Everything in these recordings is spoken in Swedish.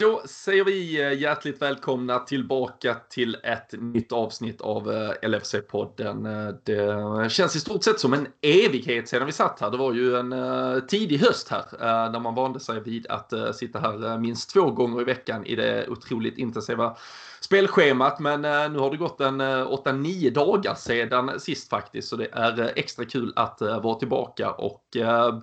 Då säger vi eh, hjärtligt välkomna tillbaka till ett nytt avsnitt av eh, LFC-podden. Eh, det känns i stort sett som en evighet sedan vi satt här. Det var ju en tidig höst här när man vande sig vid att sitta här minst två gånger i veckan i det otroligt intensiva spelschemat. Men eh, nu har det gått en eh, 8-9 dagar sedan sist faktiskt. Så det är eh, extra kul att vara tillbaka och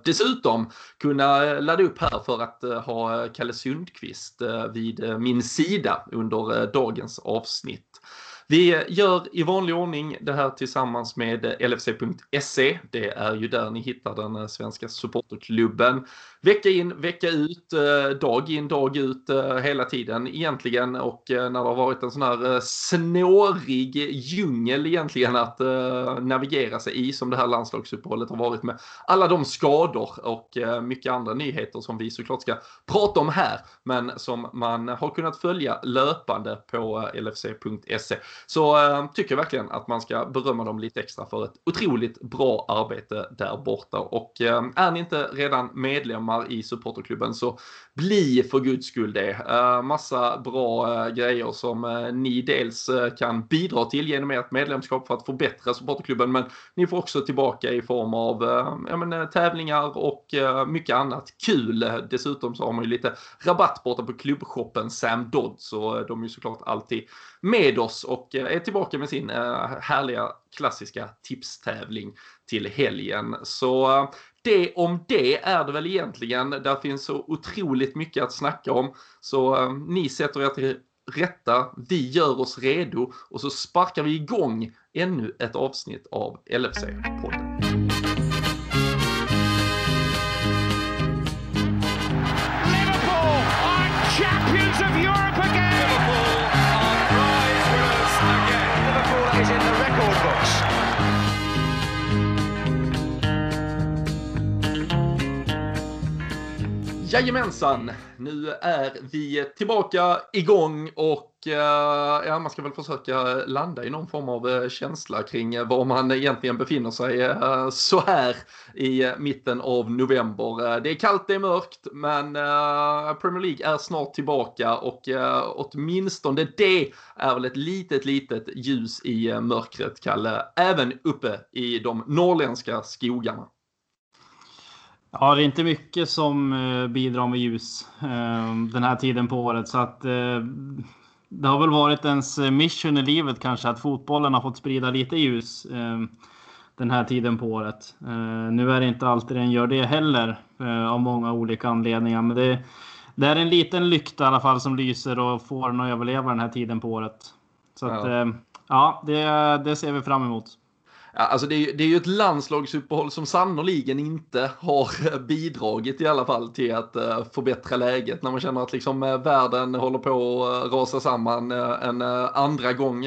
dessutom kunna ladda upp här för att ha Kalle Sundqvist vid min sida under dagens avsnitt. Vi gör i vanlig ordning det här tillsammans med LFC.se. Det är ju där ni hittar den svenska supporterklubben vecka in, vecka ut, eh, dag in, dag ut eh, hela tiden egentligen. Och eh, när det har varit en sån här snårig djungel egentligen att navigera sig i som det här landslagsuppehållet har varit med alla de skador och mycket andra nyheter som vi såklart ska prata om här, men som man har kunnat följa löpande på LFC.se. Så tycker jag verkligen att man ska berömma dem lite extra för ett otroligt bra arbete där borta. Och är ni inte redan medlemmar medlemmar i supporterklubben så bli för guds skull det. Eh, massa bra eh, grejer som eh, ni dels kan bidra till genom ert medlemskap för att förbättra supporterklubben men ni får också tillbaka i form av ja, men, tävlingar och mycket annat kul. Dessutom så har man ju lite rabatt borta på klubbshoppen Sam Dodd så de är ju såklart alltid med oss och är tillbaka med sin härliga klassiska tipstävling till helgen. Så det om det är det väl egentligen. Där finns så otroligt mycket att snacka om. Så eh, ni sätter er till rätta, vi gör oss redo och så sparkar vi igång ännu ett avsnitt av LFC-podden. Jajamensan! Nu är vi tillbaka igång och eh, ja, man ska väl försöka landa i någon form av eh, känsla kring eh, var man egentligen befinner sig så här i mitten av november. det är kallt, det är mörkt, men Premier League är snart tillbaka och åtminstone det är väl ett litet, litet ljus i mörkret, Kalle, även uppe i de norrländska skogarna. Ja, det är inte mycket som eh, bidrar med ljus eh, den här tiden på året. Så att, eh, det har väl varit ens mission i livet kanske att fotbollen har fått sprida lite ljus den här tiden på året. Nu är det inte alltid den gör det heller av många olika anledningar. Men det, det är en liten lykta i alla fall som lyser och får den att överleva den här tiden på året. Så att, ja, ja det, det ser vi fram emot. Alltså det, är, det är ju ett landslagsuppehåll som sannoliken inte har eh, bidragit i alla fall till att eh, förbättra läget när man känner att liksom eh, världen håller på att rasa samman en andra gång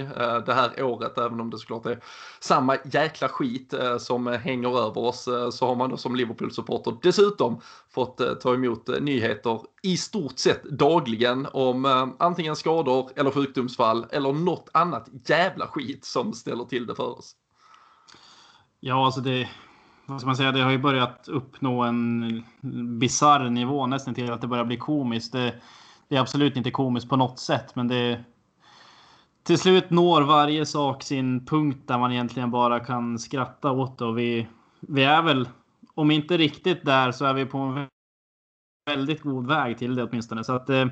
det här året även om det såklart är samma jäkla skit som hänger över oss så har man då som Liverpool-supporter dessutom fått ta emot nyheter i stort sett dagligen om antingen skador eller sjukdomsfall eller något annat jävla skit som ställer till det för oss. Ja, alltså det, vad ska man säga, det har ju börjat uppnå en bizarr nivå nästan till att det börjar bli komiskt. Det, det, är absolut inte komiskt på något sätt, men det till slut når varje sak sin punkt där man egentligen bara kan skratta åt det. Och vi, vi är väl, om inte riktigt där, så är vi på en väldigt god väg till det åtminstone. Så att det, eh,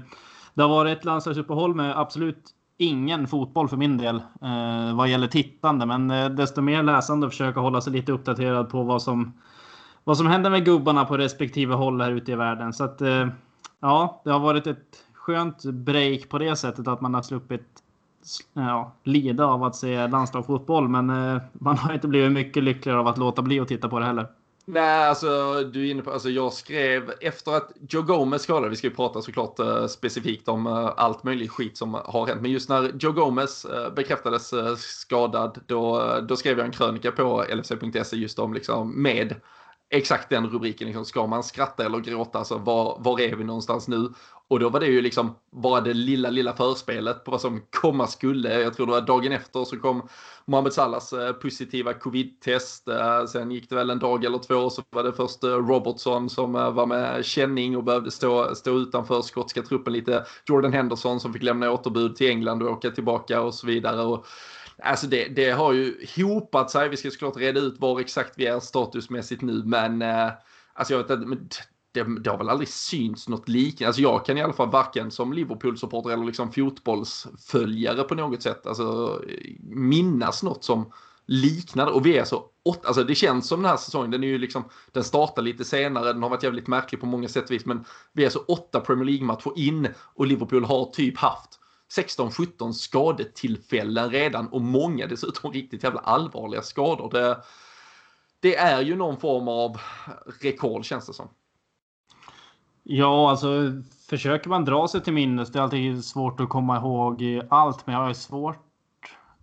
det har varit ett landslagsuppehåll med absolut ingen fotboll för min del eh, vad gäller tittande, men eh, desto mer läsande och försöka hålla sig lite uppdaterad på vad som vad som händer med gubbarna på respektive håll här ute i världen. Så att eh, ja, det har varit ett skönt break på det sättet att man har sluppit eh, ja, lida av att se landslagsfotboll, men eh, man har inte blivit mycket lyckligare av att låta bli att titta på det heller. Nej, alltså du är inne på, alltså jag skrev efter att Joe Gomez skadade, vi ska ju prata såklart eh, specifikt om eh, allt möjligt skit som har hänt, men just när Joe Gomez eh, bekräftades eh, skadad, då, eh, då skrev jag en krönika på LFC.se just om liksom med exakt den rubriken. Liksom, ska man skratta eller gråta? Alltså, var, var är vi någonstans nu? Och då var det ju liksom bara det lilla, lilla förspelet på vad som komma skulle. Jag tror det var dagen efter så kom Mohamed Salahs eh, positiva covid-test. Eh, sen gick det väl en dag eller två så var det först eh, Robertson som var med känning och behövde stå, stå utanför skotska truppen lite. Jordan Henderson som fick lämna återbud till England och åka tillbaka och så vidare. Och Alltså det, det, har ju hopat sig. Vi ska såklart reda ut var exakt vi är statusmässigt nu, men eh, alltså jag vet inte, det, det har väl aldrig synts något liknande. Alltså jag kan i alla fall varken som Liverpool-supporter eller liksom fotbollsföljare på något sätt alltså, minnas något som liknade. Och vi är så åtta, alltså det känns som den här säsongen, den är ju liksom, den startar lite senare, den har varit jävligt märklig på många sätt och vis, men vi är så åtta Premier League-matcher in och Liverpool har typ haft 16-17 skadetillfällen redan och många dessutom riktigt jävla allvarliga skador. Det, det är ju någon form av rekord känns det som. Ja, alltså försöker man dra sig till minnes, det är alltid svårt att komma ihåg allt, men jag har svårt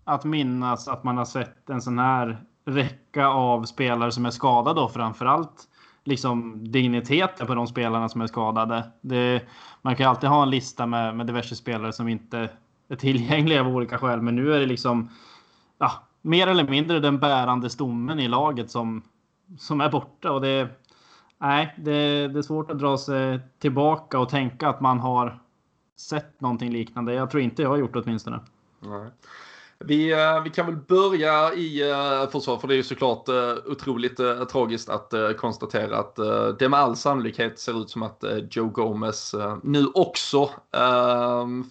att minnas att man har sett en sån här räcka av spelare som är skadade då framförallt liksom digniteten på de spelarna som är skadade. Det, man kan alltid ha en lista med, med diverse spelare som inte är tillgängliga av olika skäl, men nu är det liksom ja, mer eller mindre den bärande stommen i laget som, som är borta och det Nej, det, det är svårt att dra sig tillbaka och tänka att man har sett någonting liknande. Jag tror inte jag har gjort det åtminstone. Nej. Vi, eh, vi kan väl börja i eh, försvar, för det är ju såklart eh, otroligt tragiskt att konstatera att det med all sannolikhet ser ut som att Joe Gomez nu också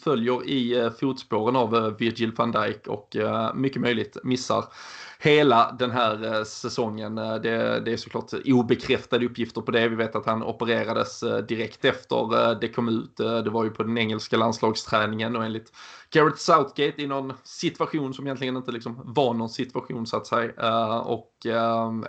följer i fotspåren av Virgil van Dijk och mycket möjligt missar hela den här eh, säsongen. Eh, det, det, är såklart obekräftade uppgifter på det. Vi vet att han opererades eh, direkt efter det kom ut. Det var ju på den engelska landslagsträningen och enligt Garrett Southgate i någon situation som egentligen inte liksom var någon situation så att säga. Och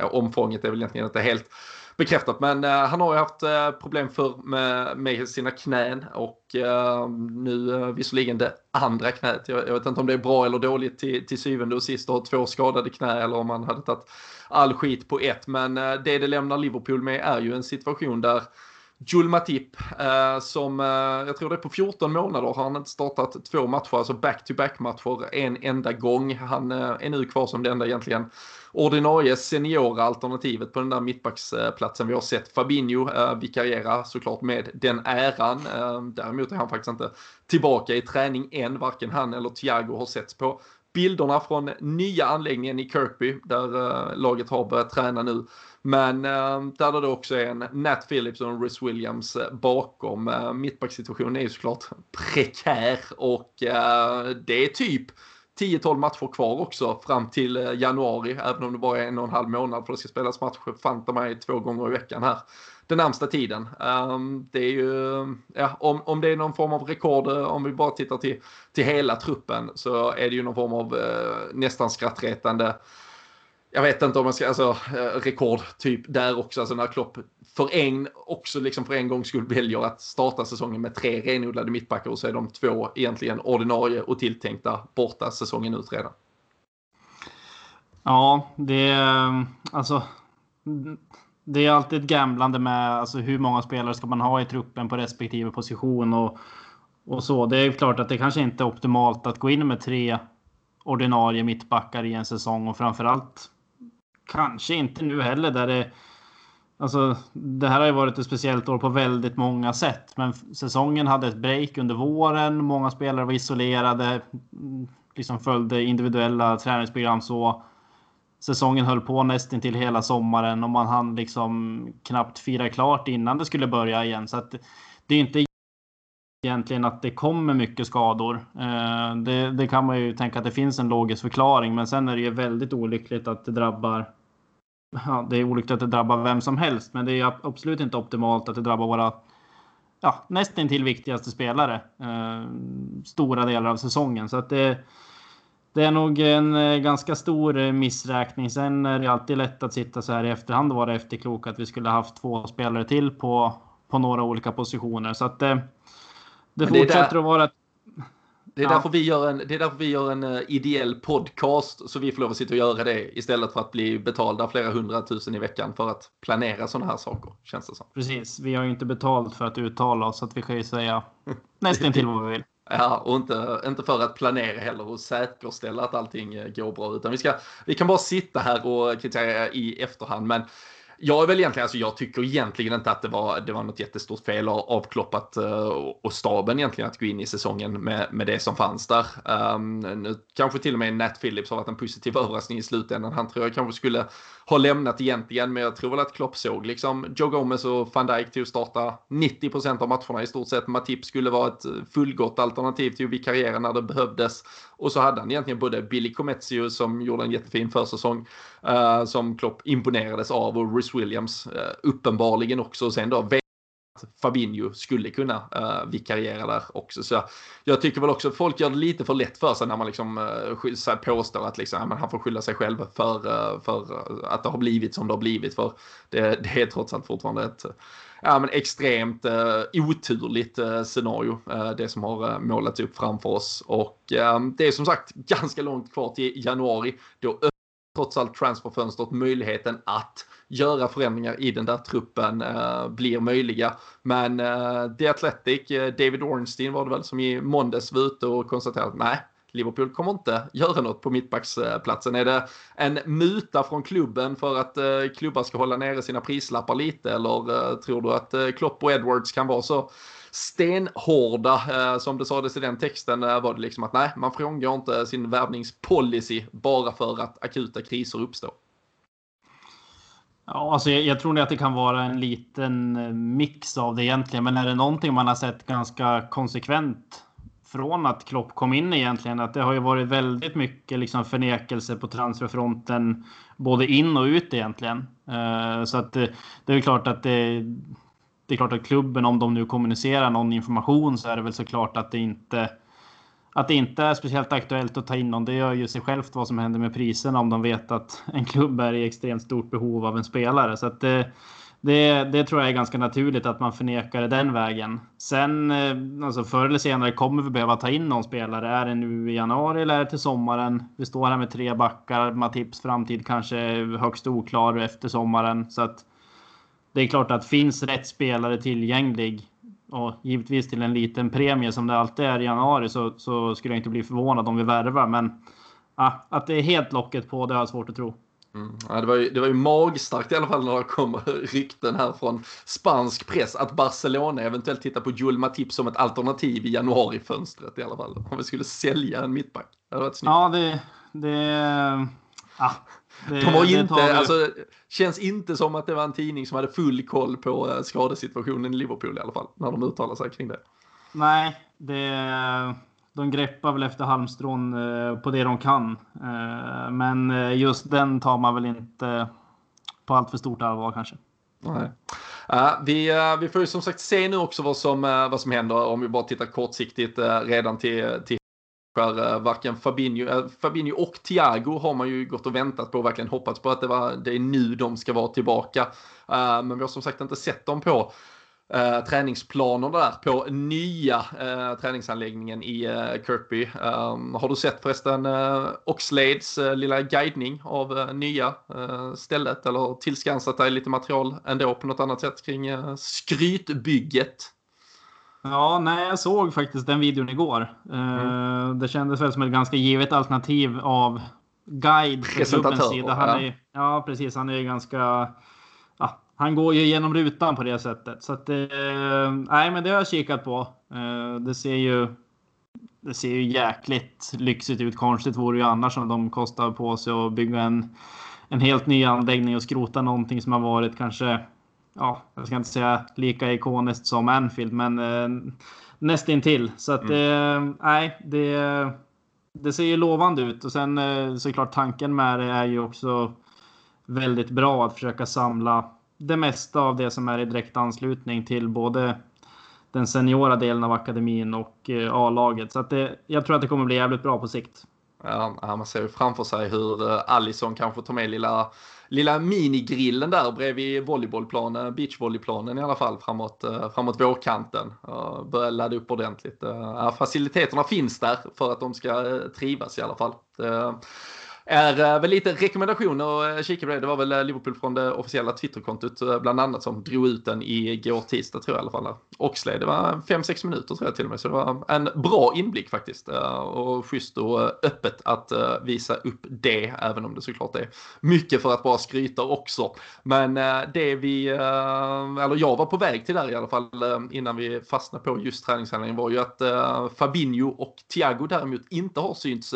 omfånget är väl egentligen inte helt bekräftat. Men eh, han har ju haft eh, problem för med, med, sina knän och eh, nu eh, visserligen det andra knät. Jag, jag, vet inte om det är bra eller dåligt till, till syvende och sist att ha två skadade knä eller om man hade tagit all skit på ett. Men det det lämnar Liverpool med är ju en situation där Jul Matip eh, som eh, jag tror det är på 14 månader har han inte startat två matcher, alltså back-to-back matcher en enda gång. Han eh, är nu kvar som det enda egentligen ordinarie seniora alternativet på den där mittbacksplatsen. Vi har sett Fabinho eh, vikariera såklart med den äran. Eh, däremot är han faktiskt inte tillbaka i träning än. Varken han eller Thiago har setts på bilderna från nya anläggningen i Kirkby där eh, laget har börjat träna nu. Men eh, där det också är en Nat Phillips och en Rhys Williams eh, bakom. Eh, mittbacksituationen är ju såklart prekär och eh, det är typ 10-12 matcher kvar också fram till eh, januari, även om det bara är en och en halv månad för det ska spelas matcher fanta mig två gånger i veckan här den närmsta tiden. Um, det är ju, ja, om, om det är någon form av rekord, eh, om vi bara tittar till, till hela truppen, så är det ju någon form av uh, nästan skrattretande jag vet inte om man ska, alltså eh, rekord typ där också, alltså när Klopp för en, också liksom för en gångs skull väljer att starta säsongen med tre renodlade mittbackar och så är de två egentligen ordinarie och tilltänkta borta säsongen ut redan. Ja, det är alltså. Det är alltid ett gamblande med alltså, hur många spelare ska man ha i truppen på respektive position och, och så. Det är klart att det kanske inte är optimalt att gå in med tre ordinarie mittbackar i en säsong och framförallt kanske inte nu heller där det Alltså, det här har ju varit ett speciellt år på väldigt många sätt. Men säsongen hade ett break under våren. Många spelare var isolerade. Mm, liksom följde individuella träningsprogram så. Säsongen höll på nästan till hela sommaren och man hann liksom knappt fira klart innan det skulle börja igen. Så att det är inte egentligen att det kommer mycket skador. Eh, det, det kan man ju tänka att det finns en logisk förklaring, men sen är det ju väldigt olyckligt att det drabbar ja, det är olyckligt att det drabbar vem som helst, men det är absolut inte optimalt att det drabbar våra ja, nästan till viktigaste spelare eh, stora delar av säsongen. Så att det, det är nog en eh, ganska stor eh, missräkning. Sen är det alltid lätt att sitta så här i efterhand och vara efterklok att vi skulle haft två spelare till på, på några olika positioner. Så att det, det fortsätter att vara Det är, ja. därför vi gör en, det är därför vi gör en ideell podcast så vi får lov att sitta och göra det istället för att bli betalda flera hundratusen i veckan för att planera sådana här saker. Känns det som. Precis, vi har ju inte betalt för att uttala oss så att vi kan ju säga nästan till vad vi vill. Ja, och inte, inte för att planera heller och säkerställa att allting eh, går bra utan vi, ska, vi kan bara sitta här och kritisera i efterhand. Men jag är väl egentligen, alltså jag tycker egentligen inte att det var, det var något jättestort fel av Klopp att, eh, och staben egentligen att gå in i säsongen med, med det som fanns där. Um, nu kanske till och med Nat Phillips har varit en positiv överraskning i slutändan. Han tror jag kanske skulle ha lämnat egentligen, men jag tror väl att Klopp såg liksom Joe Gomez och van Dijk till att starta 90 procent av matcherna i stort sett. Matip skulle vara ett fullgott alternativ till att vikariera när det behövdes. Och så hade han egentligen både Billy Comezio som gjorde en jättefin försäsong uh, som Klopp imponerades av och Rhys Williams uh, uppenbarligen också. Och sen då Fabinho skulle kunna uh, vikariera där också. Så jag tycker väl också att folk gör det lite för lätt för sig när man liksom uh, påstår att liksom, ja, han får skylla sig själv för, uh, för att det har blivit som det har blivit. För det, det är trots allt fortfarande ett ja, men extremt uh, oturligt uh, scenario, uh, det som har uh, målats upp framför oss. Och det är som sagt ganska långt kvar till januari. Då trots allt transferfönstret möjligheten att göra förändringar i den där truppen eh, blir möjliga. Men eh, The Athletic, eh, David Ornstein var det väl som i måndags var ute och konstaterade att nej, Liverpool kommer inte göra något på mittbacksplatsen. Är det en muta från klubben för att eh, klubbar ska hålla nere sina prislappar lite eller eh, tror du att eh, Klopp och Edwards kan vara så stenhårda. Eh, som det sades i den texten eh, var det liksom att nej, man frångår inte sin värvningspolicy bara för att akuta kriser uppstår. Ja, alltså jag, jag tror att det kan vara en liten eh, mix av det egentligen. Men är det någonting man har sett ganska konsekvent från att Klopp kom in egentligen, att det har ju varit väldigt mycket liksom förnekelse på transferfronten, både in och ut egentligen. Så att det, det är klart att det, det är klart att klubben, om de nu kommunicerar någon information så är det väl såklart att det inte att det inte är speciellt aktuellt att ta in någon. Det gör ju sig självt vad som händer med priserna om de vet att en klubb är i extremt stort behov av en spelare. Så att det, det, det tror jag är ganska naturligt att man förnekar det den vägen. Sen, eh, alltså förr eller senare kommer vi behöva ta in någon spelare. Är det nu i januari eller är det till sommaren? Vi står här med tre backar. Matips framtid kanske är högst oklar efter sommaren. Så att det är klart att finns rätt spelare tillgänglig och givetvis till en liten premie som det alltid är i januari så, så skulle jag inte bli förvånad om vi värvar. Men ja, att det är helt locket på, det har jag svårt att tro. Mm. Ja, det, var ju, det var ju magstarkt i alla fall när det kommer rykten här från spansk press att Barcelona eventuellt tittar på Joel Matip som ett alternativ i januarifönstret i alla fall. Om vi skulle sälja en mittback. Det hade varit snyggt. Ja, det... det ja, det, de har inte, alltså, känns inte som att det var en tidning som hade full koll på eh, skadesituationen i Liverpool i alla fall, när de uttalar sig kring det. Nej, det, de greppar väl efter halmstrån eh, på det de kan. Eh, men just den tar man väl inte på allt för stort allvar kanske. Nej. Uh, vi, uh, vi får ju som sagt se nu också vad som, uh, vad som händer om vi bara tittar kortsiktigt redan till, till matcher. Eh, varken Fabinho, eh, Fabinho och Thiago har man ju gått och väntat på och verkligen hoppats på att det, var, det är nu de ska vara tillbaka. Eh, men vi har som sagt inte sett dem på träningsplanerna träningsplaner där på nya träningsanläggningen i Kirkby. Um, har du sett förresten Oxlades lilla guidning av nya stället eller tillskansat dig lite material ändå på något annat sätt kring skrytbygget? Ja, nej, jag såg faktiskt den videon igår. Mm. Det kändes väl som ett ganska givet alternativ av guide från klubbens sida. Han är, ja. precis. Han är ganska... Ja, han går ju genom rutan på det sättet. Så att, eh, nej, men det har jag kikat på. Eh, det ser ju... Det ser ju jäkligt lyxigt ut. Konstigt vore ju annars om de kostar på sig att bygga en, en helt ny anläggning och skrota någonting som har varit kanske ja, jag ska inte säga lika ikoniskt som Anfield, men eh, nästintill. Så att mm. eh, nej, det, det ser ju lovande ut och sen eh, såklart tanken med det är ju också väldigt bra att försöka samla det mesta av det som är i direkt anslutning till både den seniora delen av akademin och eh, A-laget. Så att det, jag tror att det kommer bli jävligt bra på sikt. Ja, man ser ju framför sig hur eh, Allison kanske tar med lilla lilla minigrillen där bredvid volleybollplanen, beachvolleyplanen i alla fall framåt, eh, framåt vårkanten. Börja ladda upp ordentligt. Eh, faciliteterna finns där för att de ska trivas i alla fall är eh, väl lite rekommendationer att kika på det. Det var väl eh, Liverpool från det officiella Twitterkontot bland annat som drog ut den igår tisdag tror jag i alla fall. Oxley, det var 5-6 minuter tror jag till och med. Så det var en bra inblick faktiskt. Och schysst och öppet att visa upp det, även om det såklart är mycket för att bara skryta också. Men det vi, eller jag var på väg till där i alla fall innan vi fastnade på just träningshandlingen var ju att Fabinho och Thiago däremot inte har synts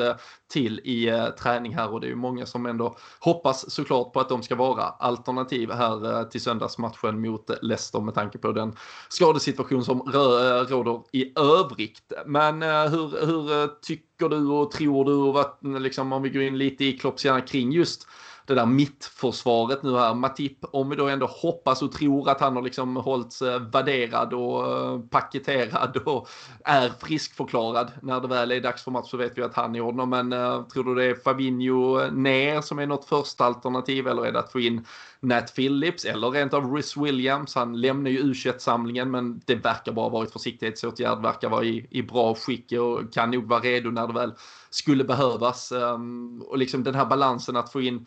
till i eh, träning här och det är ju många som ändå hoppas såklart på att de ska vara alternativ här eh, till söndagsmatchen mot Leicester med tanke på den skadesituation som eh, råder i övrigt. Men eh, hur, hur tycker du och tror du och vad, liksom, om vi går in lite i Klopps kring just det där mittförsvaret nu här. Matip, om vi då ändå hoppas och tror att han har liksom hållits eh, värderad och eh, paketerad och är friskförklarad när det väl är dags för match så vet vi att han är honom. Men uh, tror du det är Fabinho ner som är något första alternativ eller är det att få in Nat Phillips eller rent av Rhys Williams. Han lämnar ju U21-samlingen men det verkar bara varit försiktighetsåtgärd, verkar vara i, i bra skick och kan nog vara redo när det väl skulle behövas. Um, och liksom den här balansen att få in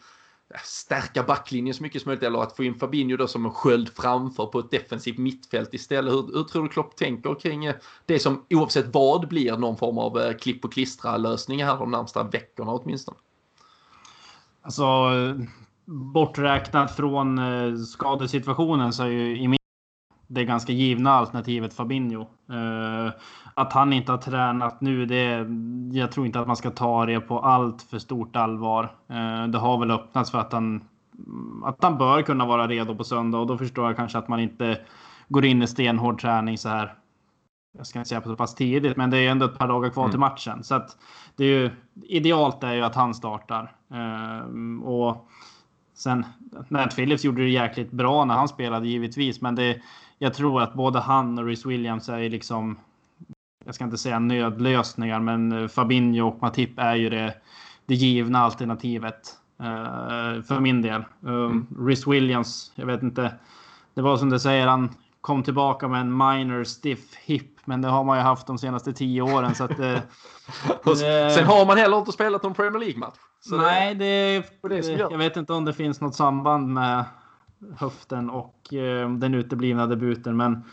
stärka backlinjen så mycket som möjligt eller att få in Fabinho då som en sköld framför på ett defensivt mittfält istället. Hur, hur tror du Klopp tänker kring eh, det som oavsett vad blir någon form av eh, klipp och klistra lösning här de närmsta veckorna åtminstone? Alltså eh, borträknat från skadesituationen så är ju i min det ganska givna alternativet Fabinho. Uh, att han inte har tränat nu, det, jag tror inte att man ska ta det på allt för stort allvar. Uh, det har väl öppnats för att han, att han bör kunna vara redo på söndag och då förstår jag kanske att man inte går in i stenhård träning så här. Jag ska inte säga så pass tidigt, men det är ändå ett par dagar kvar mm. till matchen. Så att det är ju, idealt är ju att han startar. Uh, och sen, Nat Phillips gjorde det jäkligt bra när han spelade givetvis, men det jag tror att både han och Rhys Williams är liksom, jag ska inte säga nödlösningar, men eh, Fabinho och Matip är ju det, det givna alternativet uh, för min del. Um, mm. Rhys Williams, jag vet inte, det var som du säger, han kom tillbaka med en minor stiff hip, men det har man ju haft de senaste tio åren. Så att, uh, Sen har man heller inte spelat någon Premier League-match. Nej, det, det, jag vet inte om det finns något samband med höften och eh, den uteblivna debuten. Men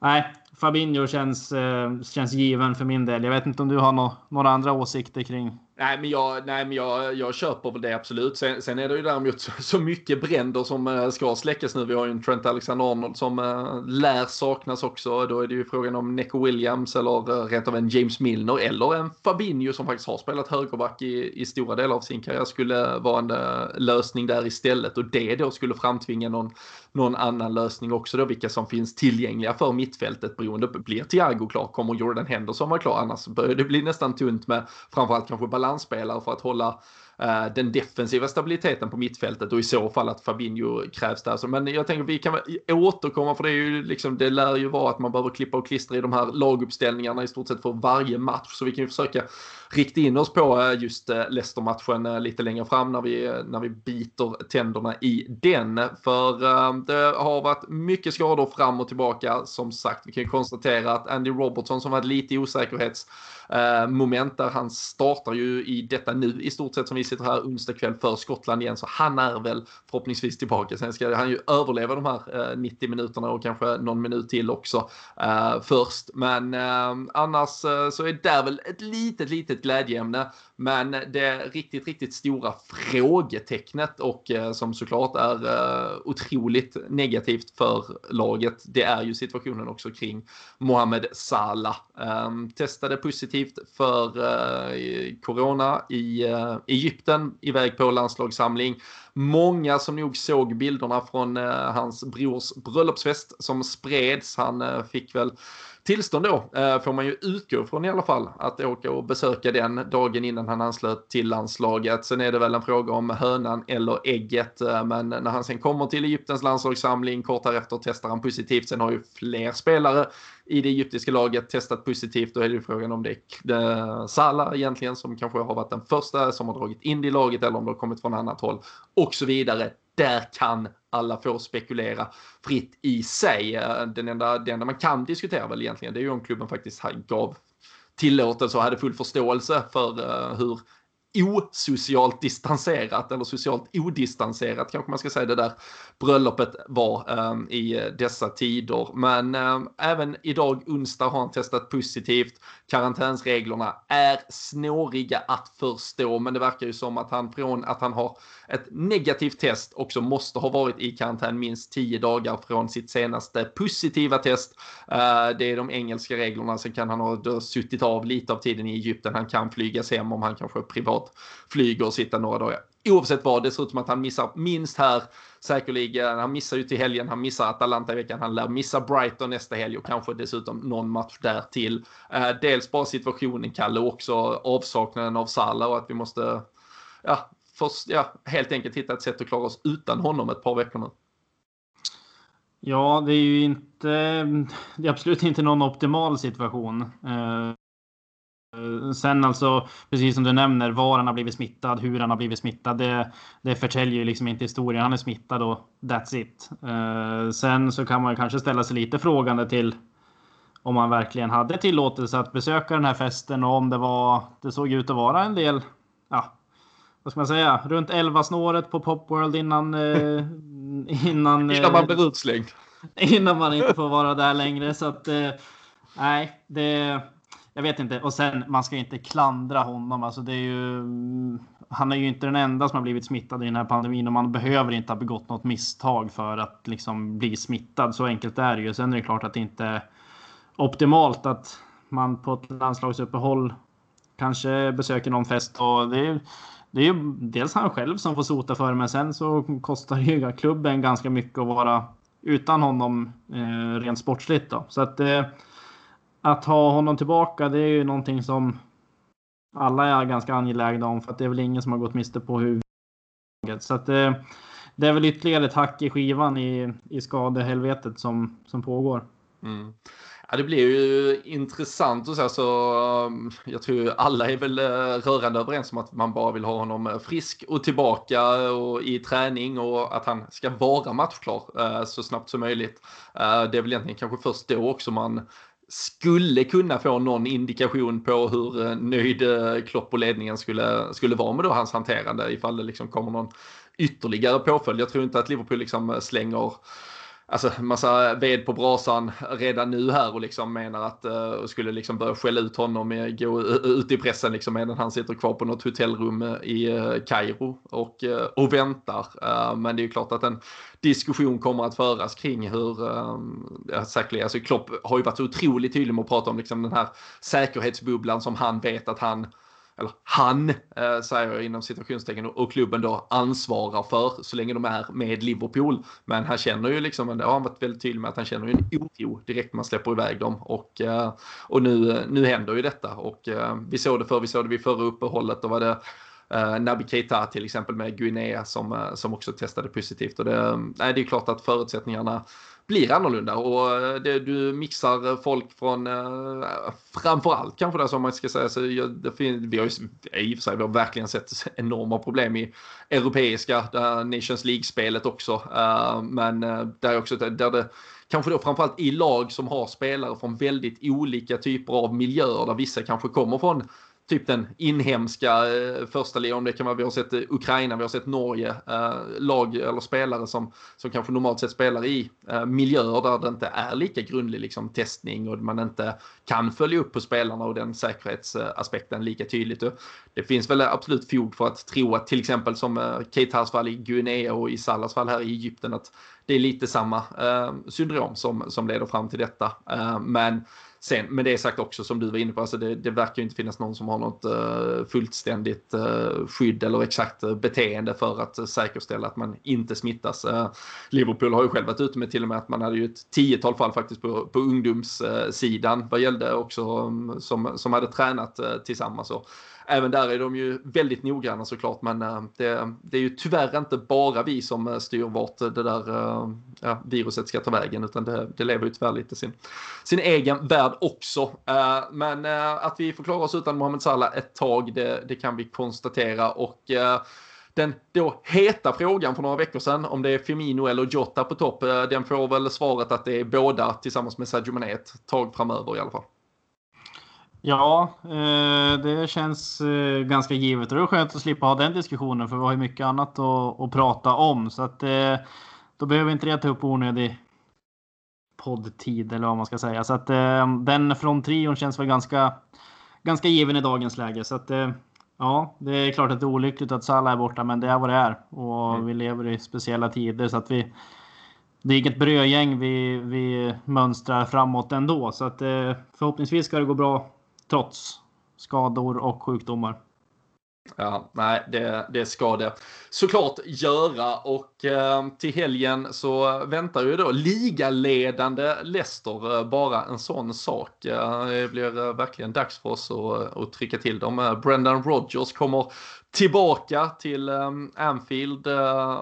nej, Fabinho känns, eh, känns given för min del. Jag vet inte om du har no några andra åsikter kring Nej, men jag, nej, men jag, jag köper väl det absolut. Sen, sen är det ju däremot så, så mycket bränder som äh, ska släckas nu. Vi har ju en Trent Alexander-Arnold som äh, lär saknas också. Då är det ju frågan om Neco Williams eller äh, rent av en James Milner eller en Fabinho som faktiskt har spelat högerback i, i stora delar av sin karriär skulle vara en äh, lösning där istället och det då skulle framtvinga någon, någon annan lösning också då vilka som finns tillgängliga för mittfältet beroende på blir Thiago klar? Kommer Jordan Henderson vara klar? Annars börjar det bli nästan tunt med framförallt kanske balansspelare för att hålla Eh, den defensiva stabiliteten på mittfältet och i så fall att Fabinho krävs där. Men jag tänker vi kan återkomma för det är ju liksom, det lär ju vara att man behöver klippa och klistra i de här laguppställningarna i stort sett för varje match. Så vi kan ju försöka rikta in oss på eh, just eh, Leicester-matchen lite längre fram när vi, när vi biter tänderna i den. För det har varit mycket skador fram och tillbaka. Som sagt, vi kan ju konstatera att Andy Robertson som var lite osäkerhets Eh, moment där han startar ju i detta nu i stort sett som vi sitter här onsdag kväll för Skottland igen så han är väl förhoppningsvis tillbaka. Sen ska han ju överleva de här eh, 90 minuterna och kanske någon minut till också eh, först. Men eh, annars så är det väl ett litet, litet glädjeämne men det riktigt, riktigt stora frågetecknet och eh, som såklart är eh, otroligt negativt för laget, det är ju situationen också kring Mohamed Salah. Testade positivt för eh, corona i eh, Egypten, iväg på landslagssamling många som nog såg bilderna från eh, hans brors bröllopsfest som spreds. Han eh, fick väl tillstånd då eh, får man ju utgå från i alla fall att åka och besöka den dagen innan han anslöt till landslaget. Sen är det väl en fråga om hönan eller ägget. Eh, men när han sen kommer till Egyptens landslagssamling kort därefter testar han positivt. Sen har ju fler spelare i det egyptiska laget testat positivt. Då är det ju frågan om det är Salah egentligen som kanske har varit den första som har dragit in det i laget eller om det har kommit från annat håll och så vidare. Där kan alla får spekulera fritt i sig. Eh, den enda, det enda man kan diskutera väl egentligen det är ju om klubben faktiskt gav tillåtelse och hade full förståelse för eh, hur osocialt distanserat eller socialt odistanserat kanske man ska säga det där bröllopet var ehm, eh, i dessa tider. Men eh, även idag onsdag har han testat positivt. Karantänsreglerna är snåriga att förstå, men det verkar ju som att han från att han har ett negativt test också måste ha varit i karantän minst 10 dagar från sitt senaste positiva test. Eh, det är de engelska reglerna. Sen kan han ha suttit av lite av tiden i Egypten. Han kan flygas hem om han kanske är privat flyger och sitter några dagar. Oavsett vad, det ser ut som att han missar minst här säkerligen. Han missar ju till helgen, han missar Atalanta i veckan, han lär missa Brighton nästa helg och kanske dessutom någon match där till. Eh, dels bara situationen, Kalle, och också avsaknaden av Salah och att vi måste ja, först, ja, helt enkelt hitta ett sätt att klara oss utan honom ett par veckor nu. Ja, det är ju inte, det är absolut inte någon optimal situation. Eh, Eh, Eh, sen alltså, precis som du nämner, var han har blivit smittad, hur han har blivit smittad, det, det förtäljer ju liksom inte historien. Han är smittad och that's it. Uh, sen så kan man kanske ställa sig lite frågande till om man verkligen hade tillåtelse att besöka den här festen och om det var, det såg ut att vara en del, ja, vad ska man säga, runt 11 snåret på Popworld innan... Uh, innan, innan man blir utslängd. Innan man inte får vara där längre så att, nej, det jag vet inte. Och sen, man ska inte klandra honom. Alltså det är ju, mm, han är ju inte den enda som har blivit smittad i den här pandemin och man behöver inte ha begått något misstag för att liksom bli smittad. Så enkelt är det ju. Sen är det klart att det inte är optimalt att man på ett landslagsuppehåll kanske besöker någon fest. Och det är, det är ju dels han själv som får sota för det, men sen så kostar ju klubben ganska mycket att vara utan honom eh, rent sportsligt. Då. Så att eh, att ha honom tillbaka, det är ju någonting som alla är ganska angelägna om för att det är väl ingen som har gått miste på hur... Så att det, det är väl ytterligare ett hack i skivan i, i skadehelvetet som, som pågår. Mm. Ja, det blir ju intressant och så, så jag tror alla är väl eh, rörande överens om att man bara vill ha honom eh, frisk och tillbaka och i träning och att han ska vara matchklar så snabbt som möjligt. Det är väl egentligen kanske först då också man skulle kunna få någon indikation på hur eh, nöjd eh, Klopp och ledningen skulle, skulle vara med då hans hanterande ifall det liksom kommer någon ytterligare påföljd. Jag tror inte att Liverpool liksom eh, slänger alltså massa ved på brasan redan nu här och liksom menar att uh, skulle liksom börja skälla ut honom, med, gå ut i pressen liksom medan han sitter kvar på något hotellrum eh, i uh, Kairo och, uh, och väntar. Uh, men det är ju klart att en diskussion kommer att föras kring hur, um, säkerligen, alltså Klopp har ju varit otroligt tydlig med att prata om liksom den här säkerhetsbubblan som han vet att han eller han, eh, säger jag inom citationstecken, och klubben då ansvarar för så länge de är med Liverpool. Men han känner ju liksom, det har han varit väldigt tydlig med, att han känner ju en oro direkt man släpper iväg dem. Och, eh, och nu, nu händer ju detta. Och eh, vi såg det för, vi såg det vid förra uppehållet, då var det eh, Naby Keita till exempel med Guinea som, eh, som också testade positivt. Och det, nej, det är klart att förutsättningarna blir annorlunda och eh, det, du mixar folk från eh, framförallt kanske det som man ska säga. Så det, vi har ju i och för sig vi har verkligen sett enorma problem i europeiska eh, Nations League-spelet också. eh, men eh, där också där det kanske då framförallt i lag som har spelare från väldigt olika typer av miljöer där vissa kanske kommer från typ den inhemska eh, första ligan. Det kan vara, vi har sett eh, Ukraina, vi har sett Norge, eh, lag eller spelare som, som kanske normalt sett spelar i miljöer där det inte är lika grundlig liksom, testning och man inte kan följa upp på spelarna och den säkerhetsaspekten lika tydligt. Det finns väl absolut fog för att tro att till exempel som eh, Keitas fall i Guinea och i Salas fall här i Egypten att det är lite samma syndrom som, som leder fram till detta. Men Sen, men det sagt också som du var inne på, alltså det, det verkar ju inte finnas någon som har något uh, fullständigt uh, skydd eller exakt uh, beteende för att säkerställa att man inte smittas. Liverpool har ju själv varit ute med till och med att man hade ju ett tiotal fall faktiskt på, på ungdomssidan vad gällde också um, som, som hade tränat tillsammans. Och även där är de ju väldigt noggranna såklart, men eh, det, det, är ju tyvärr inte bara vi som eh, styr vart det där eh, ja, viruset ska ta vägen, utan det, det lever ju tyvärr lite sin, sin egen värld också. Men att vi får klara oss utan Mohamed Salah ett tag, det, det kan vi konstatera. och den då heta frågan för några veckor sedan om det är Firmino eller Jota på topp, den får väl svaret att det är båda tillsammans med Sadio Mané ett tag framöver i alla fall. Ja, eh, det känns eh, ganska givet. Det är skönt att slippa ha den diskussionen för vi har ju mycket annat att, att prata om. Så att eh, då behöver inte det ta upp onödig poddtid eller vad man ska säga. Så att den från trion känns väl ganska, ganska given i dagens läge. Så att ja, det är klart att det är olyckligt att Salah är borta, men det är vad det är. Och mm. vi lever i speciella tider så att vi det är inget brödgäng vi, vi mönstrar framåt ändå. Så att förhoppningsvis ska det gå bra trots skador och sjukdomar. Ja, nej, det, det ska det såklart göra och eh, till helgen så väntar ju då ligaledande Leicester eh, bara en sån sak. Eh, det blir eh, verkligen dags för oss att, eh, att trycka till dem. Eh, Brendan Rodgers kommer tillbaka till eh, Anfield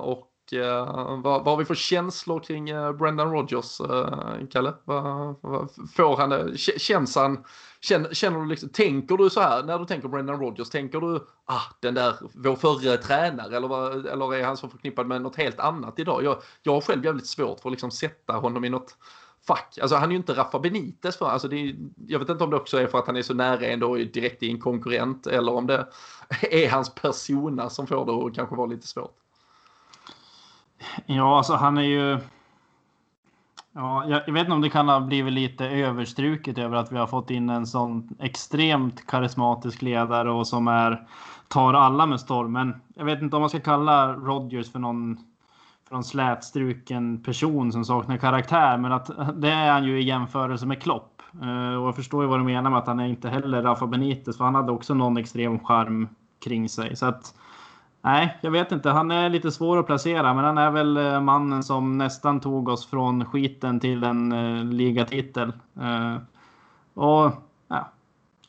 och Eh, vad, vad har vi för känslor kring eh, Brendan Rodgers, eh, Kalle? Vad, vad, får han? Känns han Känner, känner du liksom, tänker du så här när du tänker Brendan Rodgers, tänker du ah, den där vår förre tränare eller, vad, eller är han så förknippad med något helt annat idag? Jag, jag har själv jävligt svårt för att liksom sätta honom i något fack. Alltså han är ju inte Rafa Benitez för, alltså det är, jag vet inte om det också är för att han är så nära ändå direkt i en konkurrent eller om det är hans persona som får det att kanske vara lite svårt. Ja, alltså han är ju Ja, jag vet inte om det kan ha blivit lite överstruket över att vi har fått in en sån extremt karismatisk ledare och som är tar alla med storm. Men jag vet inte om man ska kalla Rodgers för någon, för någon slätstruken person som saknar karaktär. Men att det är han ju i jämförelse med Klopp. Eh, och jag förstår ju vad du menar med att han är inte heller Rafa Benitez, för han hade också någon extrem charm kring sig. Så att Nej, jag vet inte. Han är lite svår att placera, men han är väl eh, mannen som nästan tog oss från skiten till en uh, ligatitel. Uh, och ja,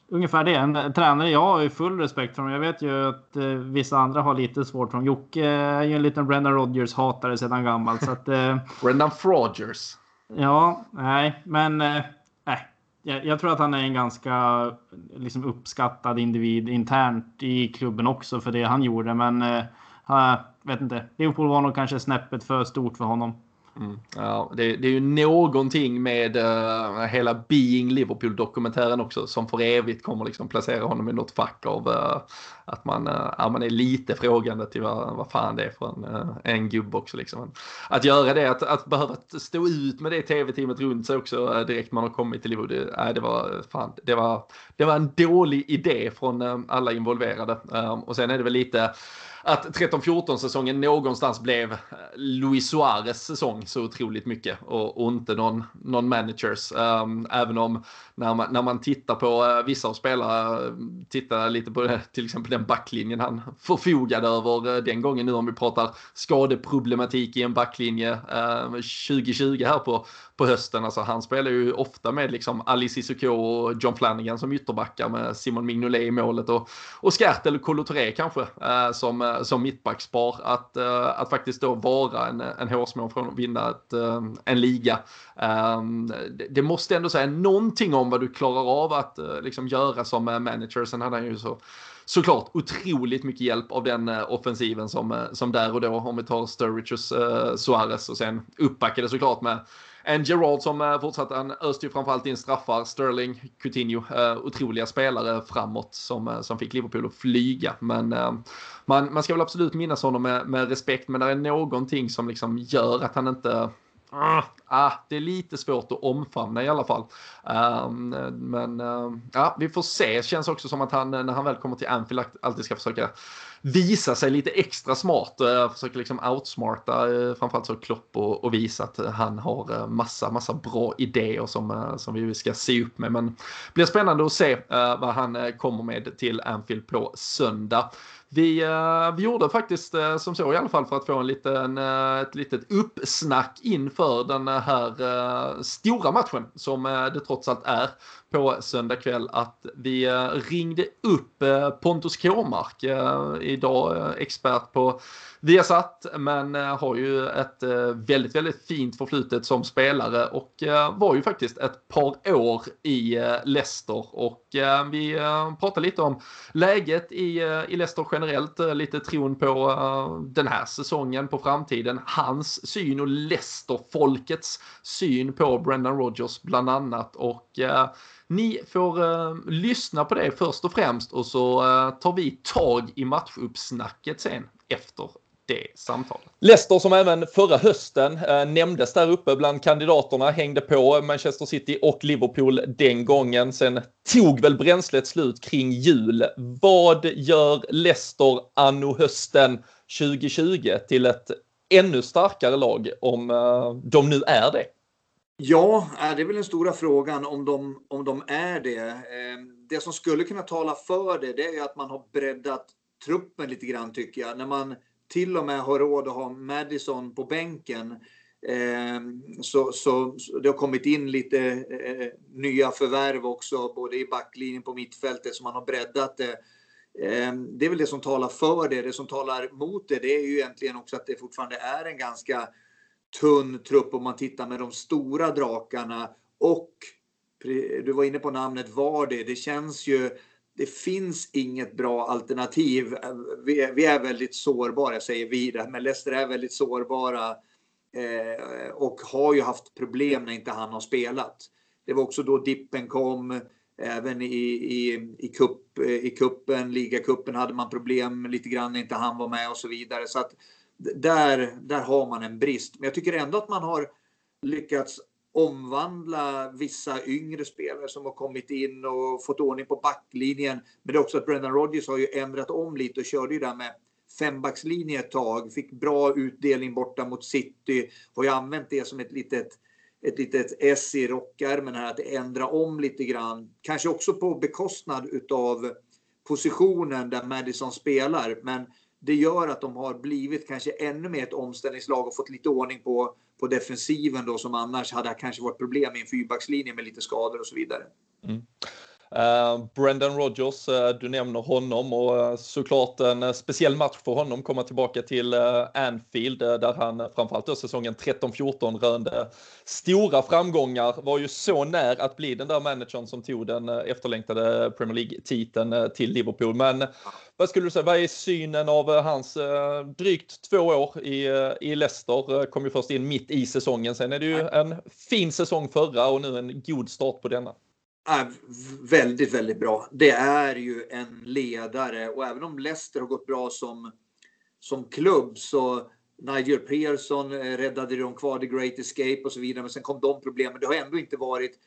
ungefär det. En tränare jag har ju full respekt för. Jag vet ju att uh, vissa andra har lite svårt för honom. Jocke är ju en liten Brendan Rodgers hatare sedan gammalt. så att, Brendan Frogers. Ja, nej, men jag, jag, tror att han är en ganska liksom, uppskattad individ internt i klubben också för det han gjorde. Men eh, jag vet inte. Liverpool var nog kanske snäppet för stort för honom. Mm. Ja, det, det, är ju någonting med uh, hela Being Liverpool-dokumentären också som för evigt kommer liksom placera honom i något fack av uh, att man, uh, ja, man är lite frågande till vad, vad fan det är för en, en gubbe också. Liksom. Att göra det, att, att behöva stå ut med det tv-teamet runt sig också direkt man har kommit till Liverpool, det, det, var, fan, det, var, det var en dålig idé från alla involverade. och sen är det väl lite att 13-14 säsongen någonstans blev eh, Luis Suarez säsong så otroligt mycket och, och inte någon, någon managers. Um, även om när man, när man tittar på uh, vissa av spelarna, eh, tittar lite på uh, till exempel den backlinjen han förfogade över uh, den gången nu om vi pratar skadeproblematik i en backlinje ehm, uh, 2020 här på, på hösten. Alltså han spelar ju ofta med liksom Ali Cissoko och John Flanagan som ytterbackar med Simon Mignolet i målet och, och Skärt eller Kolo kanske uh, som, uh, Eh, som mittbackspar. Att, uh, att faktiskt då vara en, en hårsmån från att vinna ett, eh, en liga. Um, det, det, måste ändå säga någonting om vad du klarar av att liksom göra som manager. Sen hade han ju så såklart otroligt mycket hjälp av den offensiven som, som där och då, om vi tar Sturridge och Suarez och sen uppbackade såklart med en Gerard som eh, fortsatte, han öste ju framförallt in straffar. Sterling, Coutinho, eh, otroliga spelare framåt som, eh, som fick Liverpool att flyga. Men eh, man, man ska väl absolut minnas honom med, med respekt, men det är någonting som liksom gör att han inte ah, ah, det är lite svårt att omfamna i alla fall. Um, men uh, ja, vi får se. Känns också som att han när han väl kommer till Anfield alltid ska försöka visa sig lite extra smart. Uh, försöka liksom outsmarta uh, framförallt så Klopp och, och visa att han har uh, massa, massa bra idéer som, uh, som vi ska se upp med. Men det blir spännande att se vad han kommer med till Anfield på söndag. Vi, vi gjorde faktiskt som så i alla fall för att få en liten, ett litet uppsnack inför den här eh, stora matchen som eh, det trots allt är på söndag kväll att vi eh, ringde upp Pontus Kåmark, idag expert på Viasat, men eh, har ju ett eh, väldigt, väldigt fint förflutet som spelare och eh, var ju faktiskt ett par år i Leicester och vi pratade lite om läget i, i Leicester generellt, lite tron på den här säsongen, på framtiden, hans syn och Leicester-folkets syn på Brendan Rodgers bland annat. Och ni får eh, lyssna på det först och främst och så tar vi tag i matchuppsnacket sen efter det samtalet. Leicester som även förra hösten eh, nämndes där uppe bland kandidaterna, hängde på Manchester City och Liverpool den gången. Sen tog väl bränslet slut kring jul. Vad gör Leicester anno hösten 2020 till ett ännu starkare lag om eh, de nu är det? Ja, det är väl den stora frågan om de, om de är det. Eh, det som skulle kunna tala för det, det är att man har breddat truppen lite grann tycker jag. När man till och med har råd att ha Madison på bänken. Eh, så, så, så, det har kommit in lite eh, nya förvärv också, både i backlinjen på mittfältet, så man har breddat det. Eh, det är väl det som talar för det. Det som talar mot det, det är ju egentligen också att det fortfarande är en ganska tunn trupp om man tittar med de stora drakarna. Och du var inne på namnet Vardy. Det känns ju det finns inget bra alternativ. Vi är, vi är väldigt sårbara, jag säger vi, men Leicester är väldigt sårbara eh, och har ju haft problem när inte han har spelat. Det var också då dippen kom. Även i, i, i, kupp, i kuppen, ligacupen hade man problem lite grann när inte han var med och så vidare. Så att där, där har man en brist. Men jag tycker ändå att man har lyckats omvandla vissa yngre spelare som har kommit in och fått ordning på backlinjen. Men det är också att Brendan Rodgers har ju ändrat om lite och körde ju där med fembackslinje ett tag. Fick bra utdelning borta mot City. Har ju använt det som ett litet, ett litet S i rockärmen här, att ändra om lite grann. Kanske också på bekostnad utav positionen där Madison spelar. Men det gör att de har blivit kanske ännu mer ett omställningslag och fått lite ordning på, på defensiven då som annars hade kanske varit problem i en fyrbackslinje med lite skador och så vidare. Mm. Uh, Brendan Rodgers, uh, du nämner honom och uh, såklart en speciell match för honom komma tillbaka till Anfield där han framförallt då säsongen 13-14 rönde stora framgångar. Var ju så när att bli den där managern som tog den efterlängtade Premier League-titeln till Liverpool. Men vad skulle du säga, vad är synen av hans drygt två år i, i Leicester? Kom ju först in mitt i säsongen, sen är det ju en fin säsong förra och nu en god start på denna är väldigt, väldigt bra. Det är ju en ledare och även om Leicester har gått bra som, som klubb så Nigel Pearson eh, räddade dem kvar The Great Escape och så vidare. Men sen kom de problemen. Det har ändå inte varit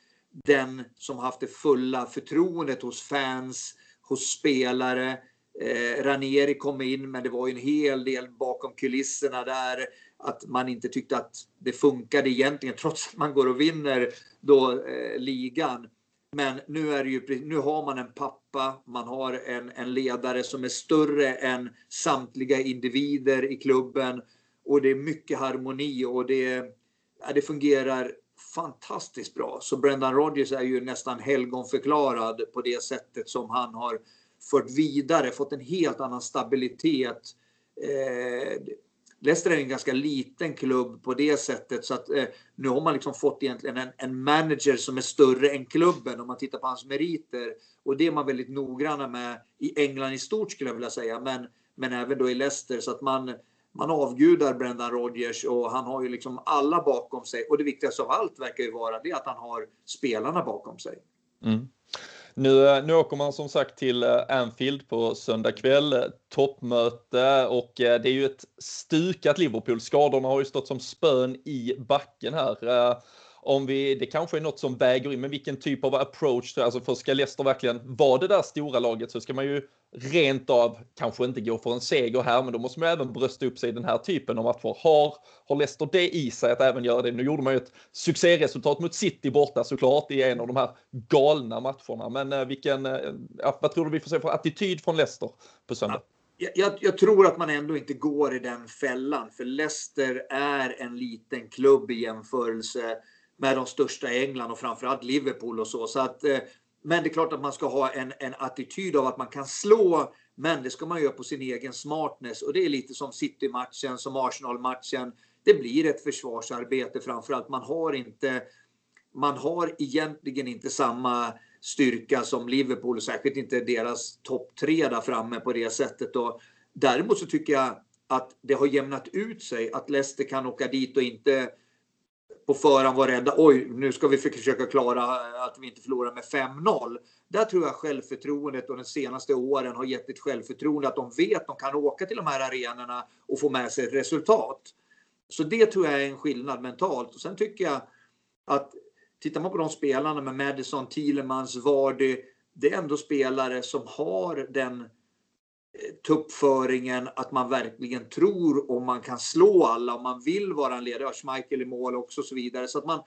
den som haft det fulla förtroendet hos fans, hos spelare. Eh, Ranieri kom in, men det var ju en hel del bakom kulisserna där. Att man inte tyckte att det funkade egentligen, trots att man går och vinner då eh, ligan. Men nu, är ju, nu har man en pappa, man har en, en ledare som är större än samtliga individer i klubben. Och det är mycket harmoni och det, ja, det fungerar fantastiskt bra. Så Brendan Rodgers är ju nästan helgonförklarad på det sättet som han har fört vidare, fått en helt annan stabilitet. Eh, Leicester är en ganska liten klubb på det sättet så att eh, nu har man liksom fått egentligen en, en, manager som är större än klubben om man tittar på hans meriter. Och det är man väldigt noggranna med i England i stort skulle jag vilja säga, men, men även då i Leicester så att man, man avgudar Brendan Rodgers och han har ju liksom alla bakom sig. Och det viktigaste av allt verkar ju vara det att han har spelarna bakom sig. Mm. Nu, nu åker man som sagt till eh, Anfield på söndag kväll, eh, toppmöte och eh, det är ju ett stukat Liverpool. Skadorna har ju stått som spön i backen här om vi, det kanske är något som väger in, men vilken typ av approach, alltså för ska Leicester verkligen vara det där stora laget så ska man ju rent av kanske inte gå för en seger här, men då måste man även brösta upp sig i den här typen av matcher. Har, har Leicester det i sig att även göra det? Nu gjorde man ju ett succéresultat mot City borta såklart i en av de här galna matcherna, men eh, vilken, eh, vad tror du vi får se för attityd från Leicester på söndag? Jag, jag, jag, tror att man ändå inte går i den fällan, för Leicester är en liten klubb i jämförelse med de största i England och framförallt Liverpool och så. så att, eh, men det är klart att man ska ha en, en attityd av att man kan slå, men det ska man göra på sin egen smartness. Och det är lite som City-matchen, som Arsenal-matchen. Det blir ett försvarsarbete framförallt. Man har inte, man har egentligen inte samma styrka som Liverpool, särskilt inte deras topp tre där framme på det sättet. Och däremot så tycker jag att det har jämnat ut sig, att Leicester kan åka dit och inte på förhand var rädda. Oj, nu ska vi försöka klara att vi inte förlorar med 5-0. Där tror jag självförtroendet och de senaste åren har gett ett självförtroende att de vet att de kan åka till de här arenorna och få med sig ett resultat. Så det tror jag är en skillnad mentalt. Och sen tycker jag att tittar man på de spelarna med Madison, Thielemans, Vardy. Det är ändå spelare som har den tuppföringen, att man verkligen tror om man kan slå alla, om man vill vara en ledare. Schmeichel i mål också och så vidare. Så att man,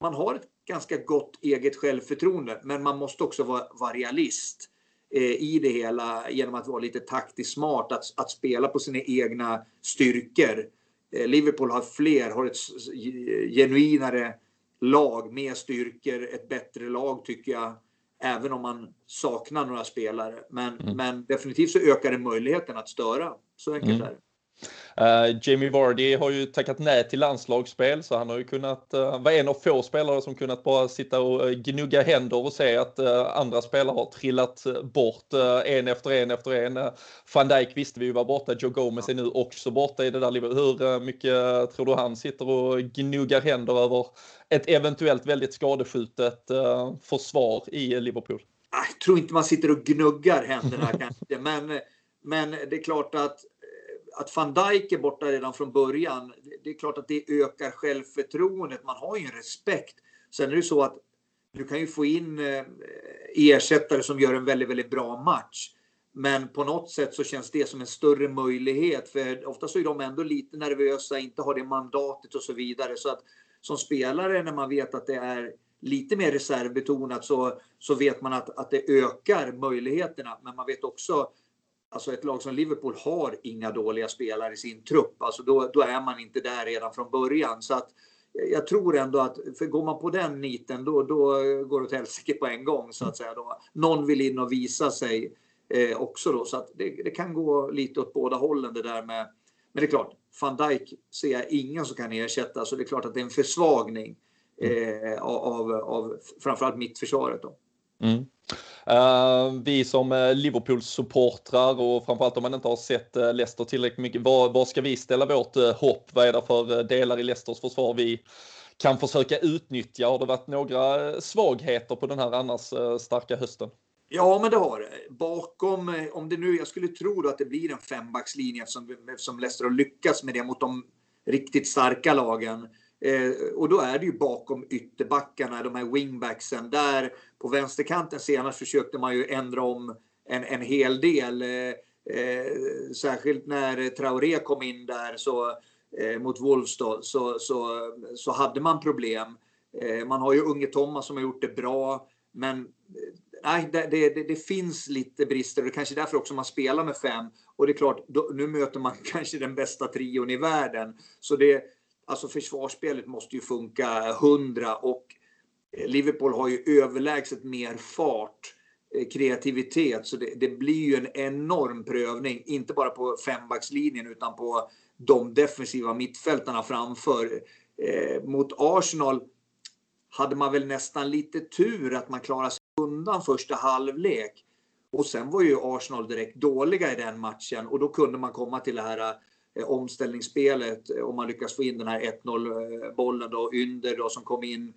man har ett ganska gott eget självförtroende, men man måste också vara, vara realist eh, i det hela genom att vara lite taktiskt smart, att, att spela på sina egna styrkor. Eh, Liverpool har fler, har ett genuinare lag med styrkor, ett bättre lag tycker jag Även om man saknar några spelare. Men, mm. men definitivt så ökar det möjligheten att störa. Så enkelt mm. är det. Uh, Jamie Vardy har ju tackat nej till landslagsspel så han har ju kunnat eh, uh, vara en av få spelare som kunnat bara sitta och uh, gnugga händer och se att uh, andra spelare har trillat bort en efter en efter en. Van Dijk visste vi ju var borta, Joe Gomez är nu också borta i det där livet. Hur mycket tror du han sitter och gnuggar händer över ett eventuellt väldigt skadeskjutet försvar i Liverpool? Ah, jag tror inte man sitter och gnuggar händerna kanske, men, men det är klart att att van Dijk är borta redan från början, det är klart att det ökar självförtroendet. Man har ju en respekt. Sen är det så att du kan ju få in eh, ersättare som gör en väldigt, väldigt bra match. Men på något sätt så känns det som en större möjlighet. För ofta så är de ändå lite nervösa, inte har det mandatet och så vidare. Så att som spelare när man vet att det är lite mer reservbetonat så, så vet man att, att det ökar möjligheterna. Men man vet också Alltså ett lag som Liverpool har inga dåliga spelare i sin trupp. Alltså då, då är man inte där redan från början. Så att jag tror ändå att, för går man på den niten då, då går det åt helsike på en gång så att säga. Då. Någon vill in och visa sig eh, också då. Så att det, det, kan gå lite åt båda hållen det där med. Men det är klart, van Dijk ser jag ingen som kan ersätta. Så det är klart att det är en försvagning eh, av, av framförallt mittförsvaret då. Mm. Uh, vi som eh, Liverpool-supportrar och framförallt om man inte har sett eh, Leicester tillräckligt mycket, var, var ska vi ställa vårt uh, hopp? Vad är det för delar i Leicesters försvar vi kan försöka utnyttja? Har det varit några svagheter på den här annars starka hösten? Ja, men det har det. Bakom, om det nu, jag skulle tro att det blir en fembackslinje eftersom, eftersom Leicester har lyckats med det mot de riktigt starka lagen. Eh, och då är det ju bakom ytterbackarna, de här wingbacksen. Där på vänsterkanten senast försökte man ju ändra om en, en hel del. Eh, eh, särskilt när Traoré kom in där så, eh, mot Wolves då, så, så, så hade man problem. Eh, man har ju unge Thomas som har gjort det bra. Men eh, nej, det, det, det, finns lite brister och det är kanske därför också man spelar med fem. Och det är klart, då, nu möter man kanske den bästa trion i världen. Så det, Alltså försvarsspelet måste ju funka hundra och Liverpool har ju överlägset mer fart, eh, kreativitet, så det, det, blir ju en enorm prövning, inte bara på fembackslinjen utan på de defensiva mittfältarna framför. Eh, mot Arsenal hade man väl nästan lite tur att man klarade sig undan första halvlek. Och sen var ju Arsenal direkt dåliga i den matchen och då kunde man komma till det här Eh, omställningsspelet om man lyckas få in den här 1-0 eh, bollen då, Ynder då som kom in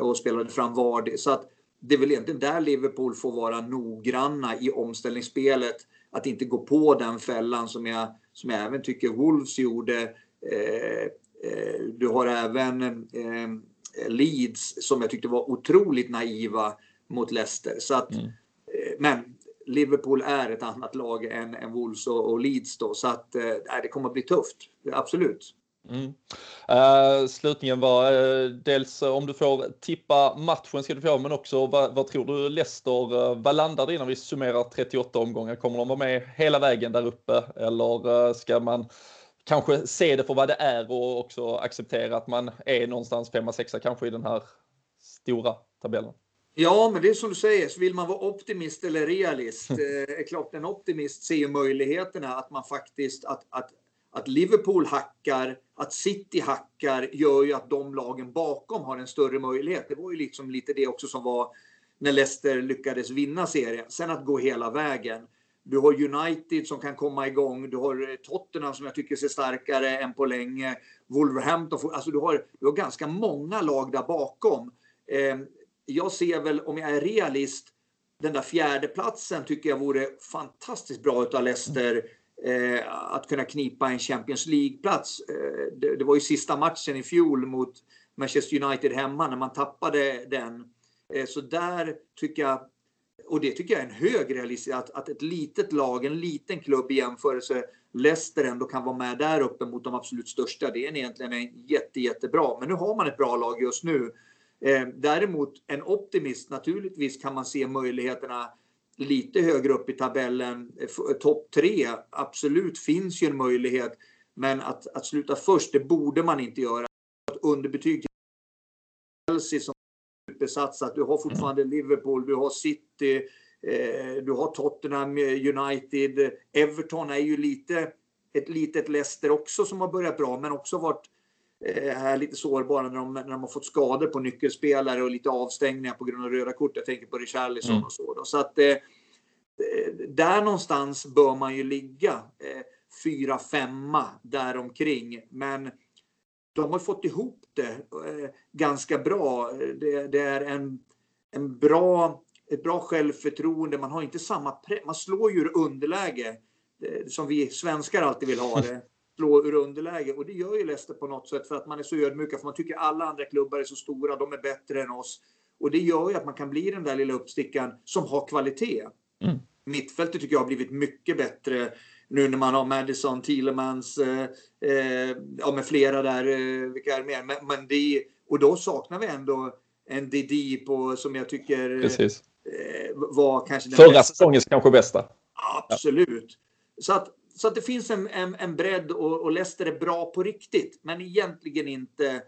och spelade fram Vardy. Så att det är väl egentligen där Liverpool får vara noggranna i omställningsspelet. Att inte gå på den fällan som jag, som jag även tycker Wolves gjorde. Eh, eh, du har även eh, Leeds som jag tyckte var otroligt naiva mot Leicester. Så att, mm. Eh, men Liverpool är ett annat lag än, än Wolves och, och Leeds då. Så att eh, det kommer att bli tufft. Absolut. Mm. Uh, slutligen var uh, dels uh, om du får tippa matchen ska du få, men också vad, vad tror du Leicester, uh, vad landar det när vi summerar 38 omgångar? Kommer de vara med hela vägen där uppe eller ska man kanske se det för vad det är och också acceptera att man är någonstans 5-6 kanske i den här stora tabellen? Ja, men det är som du säger, så vill man vara optimist eller realist. är klart, en optimist ser ju möjligheterna att man faktiskt, att, att att Liverpool hackar, att City hackar gör ju att de lagen bakom har en större möjlighet. Det var ju liksom lite det också som var när Leicester lyckades vinna serien. Sen att gå hela vägen. Du har United som kan komma igång. Du har eh, Tottenham som jag tycker ser starkare än på länge. Wolverhampton. Alltså du har, du har ganska många lag där bakom. Eh, jag ser väl, om jag är realist, den där fjärdeplatsen tycker jag vore fantastiskt bra utav Leicester Eh, att kunna knipa en Champions League-plats. Eh, det, det, var ju sista matchen i fjol mot Manchester United hemma när man tappade den. Eh, så där tycker jag, och det tycker jag är en hög realistisk, att, att ett litet lag, en liten klubb i jämförelse, Leicester ändå kan vara med där uppe mot de absolut största. Det är egentligen en jätte, jättebra. Men nu har man ett bra lag just nu. Eh, däremot en optimist, naturligtvis kan man se möjligheterna lite högre upp i tabellen, eh, eh, topp tre, absolut finns ju en möjlighet. Men att, att sluta först, det borde man inte göra. Att underbetyg till Chelsea som supersatsat, Du har fortfarande Liverpool, du har City, eh, du har Tottenham eh, United. Everton är ju lite ett litet Leicester också som har börjat bra, men också varit eh, här lite sårbara när de, när de har fått skador på nyckelspelare och lite avstängningar på grund av röda kort. Jag tänker på Richarlison mm. och så. Då. Så att eh, där någonstans bör man ju ligga. Eh, fyra, femma däromkring. Men de har fått ihop det eh, ganska bra. Det, det, är en, en bra, ett bra självförtroende. Man har inte samma. Man slår ju underläge. Eh, som vi svenskar alltid vill ha det slå ur underläge. Och det gör ju Leicester på något sätt för att man är så ödmjuka. För man tycker alla andra klubbar är så stora, de är bättre än oss. Och det gör ju att man kan bli den där lilla uppstickaren som har kvalitet. Mm. Mittfältet tycker jag har blivit mycket bättre nu när man har Madison, Thielemans, eh, eh, ja med flera där, eh, vilka är mer? Men, men det, och då saknar vi ändå en Didi på, som jag tycker eh, var kanske den Förra bästa. säsongens kanske bästa. Absolut. Ja. Så att så att det finns en, en, en bredd och, och Leicester är bra på riktigt. Men egentligen inte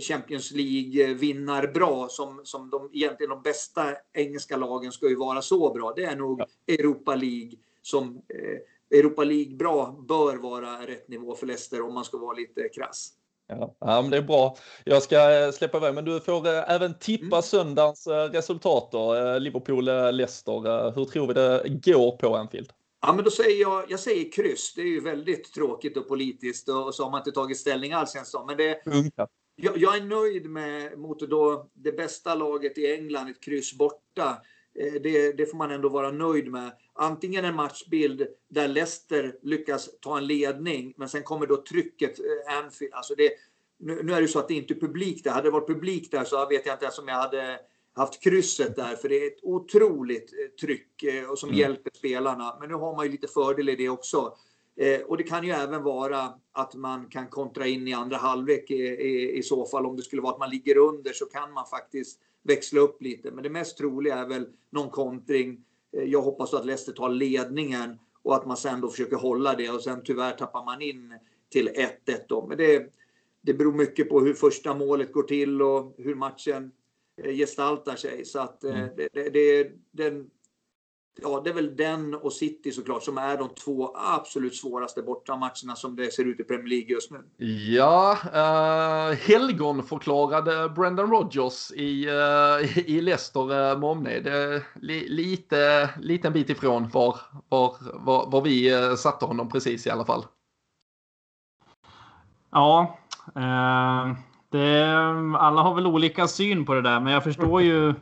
Champions League vinnar bra som, som de, egentligen de bästa engelska lagen ska ju vara så bra. Det är nog. Europa League som eh, Europa League bra bör vara rätt nivå för Leicester om man ska vara lite krass. Ja, ja men det är bra. Jag ska släppa iväg, men du får eh, även tippa mm. söndagens eh, resultat då. Eh, Liverpool-Leicester. Hur tror vi det går på Anfield? Ja, men då säger jag, jag säger kryss. Det är ju väldigt tråkigt och politiskt och så har man inte tagit ställning alls känns men det, mm. jag, jag, är nöjd med mot då det bästa laget i England, ett kryss borta. Eh, det, det, får man ändå vara nöjd med. Antingen en matchbild där Leicester lyckas ta en ledning, men sen kommer då trycket, eh, Anfield. Alltså det, nu, nu är det så att det inte är publik där. Hade det varit publik där så vet jag inte ens om jag hade haft krysset där för det är ett otroligt eh, tryck eh, och som mm. hjälper spelarna. Men nu har man ju lite fördel i det också. Eh, och det kan ju även vara att man kan kontra in i andra halvlek i, i, i, så fall. Om det skulle vara att man ligger under så kan man faktiskt växla upp lite. Men det mest troliga är väl någon kontring. Jag hoppas att Leicester tar ledningen och att man sen då försöker hålla det och sen tyvärr tappar man in till 1-1 då. Men det, det beror mycket på hur första målet går till och hur matchen gestaltar sig. Så att eh, mm. det, det, det, den, ja, det är väl den och City såklart som är de två absolut svåraste bortamatcherna som det ser ut i Premier League just nu. Ja, uh, helgonförklarade Brendan Rodgers i, uh, i Leicester uh, med omnejd. Uh, li, lite, liten bit ifrån var, var, var, var vi uh, satte honom precis i alla fall. Ja, uh... Det, alla har väl olika syn på det där, men jag förstår ju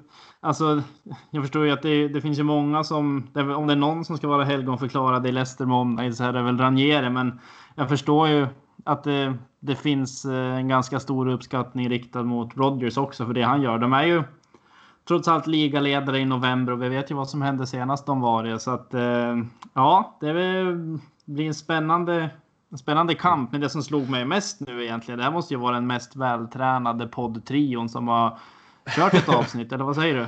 Alltså, jag förstår ju att det, det finns ju många som, om det är någon som ska vara helgonförklarad i Leicester måndag så är det väl Ranieri, men jag förstår ju att det, det, finns eh, en ganska stor uppskattning riktad mot Rodgers också för det han gör. De är ju trots allt ligaledare i november och vi vet ju vad som hände senast de var det. Så att eh, ja, det blir en spännande, en spännande kamp. Men det som slog mig mest nu egentligen, det här måste ju vara den mest vältränade poddtrion som har kört ett avsnitt, eller vad säger du?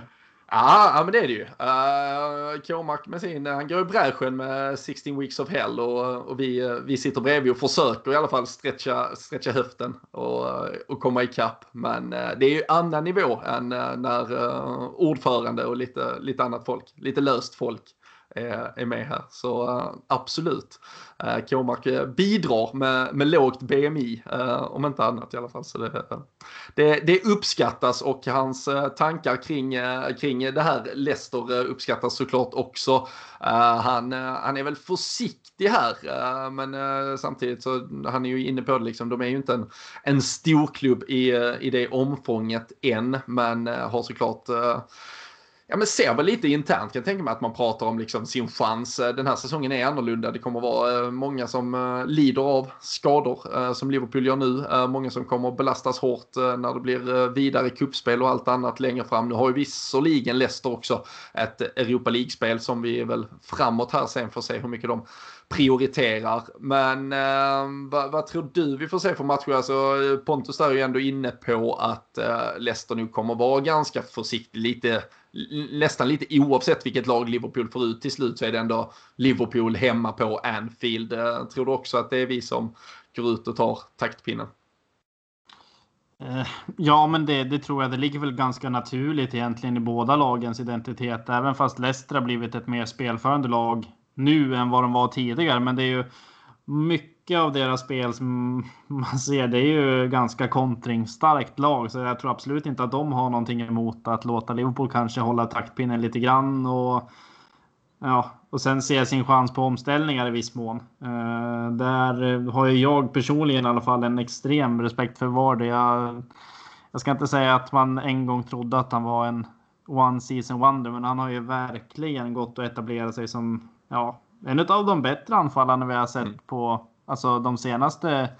Ja, ja men det är det ju. Eh, uh, Kåmark med sin, han går i bräschen med 16 weeks of hell och, och vi, vi sitter bredvid och försöker i alla fall stretcha, stretcha höften och, och komma ikapp. Men uh, det är ju annan nivå än uh, när uh, ordförande och lite, lite annat folk, lite löst folk Eh, är med här. Så eh, absolut. Eh, Kåmark bidrar med, med lågt BMI, om inte annat i alla fall. Så det, det, det uppskattas och hans tankar kring, kring det här Leicester uppskattas såklart också. han, han är väl försiktig här, men samtidigt så han är ju inne på det liksom. De är ju inte en, en storklubb i, i det omfånget än, men har såklart ja, men ser väl lite internt kan jag tänka mig att man pratar om liksom sin chans. Eh, den här säsongen är annorlunda. Det kommer vara eh, många som eh, lider av skador som Liverpool gör nu. Många som kommer belastas hårt när det blir vidare kuppspel och allt annat längre fram. Nu har ju visserligen Leicester också ett Europa League-spel som vi väl framåt här sen får se hur mycket de prioriterar. Men eh, vad, vad, tror du vi får se för matcher? Alltså, Pontus är ju ändå inne på att eh, Leicester nu kommer vara ganska försiktig. Lite, nästan lite oavsett vilket lag Liverpool får ut till slut så är det ändå Liverpool hemma på Anfield. Eh, tror du också att det är vi som går ut och tar taktpinnen? Eh, ja, men det, det, tror jag. Det ligger väl ganska naturligt egentligen i båda lagens identitet. Även fast Leicester har blivit ett mer spelförande lag nu än vad de var tidigare. Men det är ju mycket av deras spel som man ser, det är ju ganska kontringsstarkt lag. Så jag tror absolut inte att de har någonting emot att låta Liverpool kanske hålla taktpinnen lite grann. Och, ja, och sen se sin chans på omställningar i viss mån. Uh, där har ju jag personligen i alla fall en extrem respekt för Vardy. Jag, jag ska inte säga att man en gång trodde att han var en one season wonder, men han har ju verkligen gått och etablerat sig som ja, en av de bättre anfallarna vi har sett mm. på alltså, de senaste,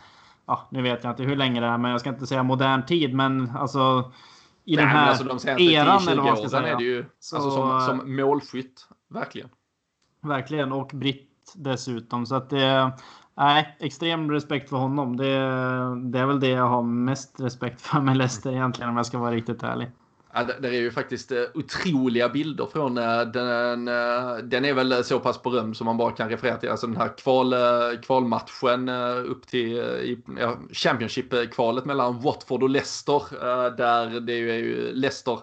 ja, nu vet jag inte hur länge det är, men jag ska inte säga modern tid, men alltså i Nej, den här alltså, de eran eller vad man ska säga. Är det ju, så, alltså, som, som målskytt, verkligen. Verkligen, och britt dessutom. Så att det, nej, extrem respekt för honom. Det, det är väl det jag har mest respekt för med Leicester egentligen om jag ska vara riktigt ärlig. Ja, det är ju faktiskt eh, otroliga bilder från eh, den. Eh, den är väl så pass berömd som man bara kan referera till. Alltså den här kval, kvalmatchen upp till Championship-kvalet mellan Watford och Leicester. där det är ju Leicester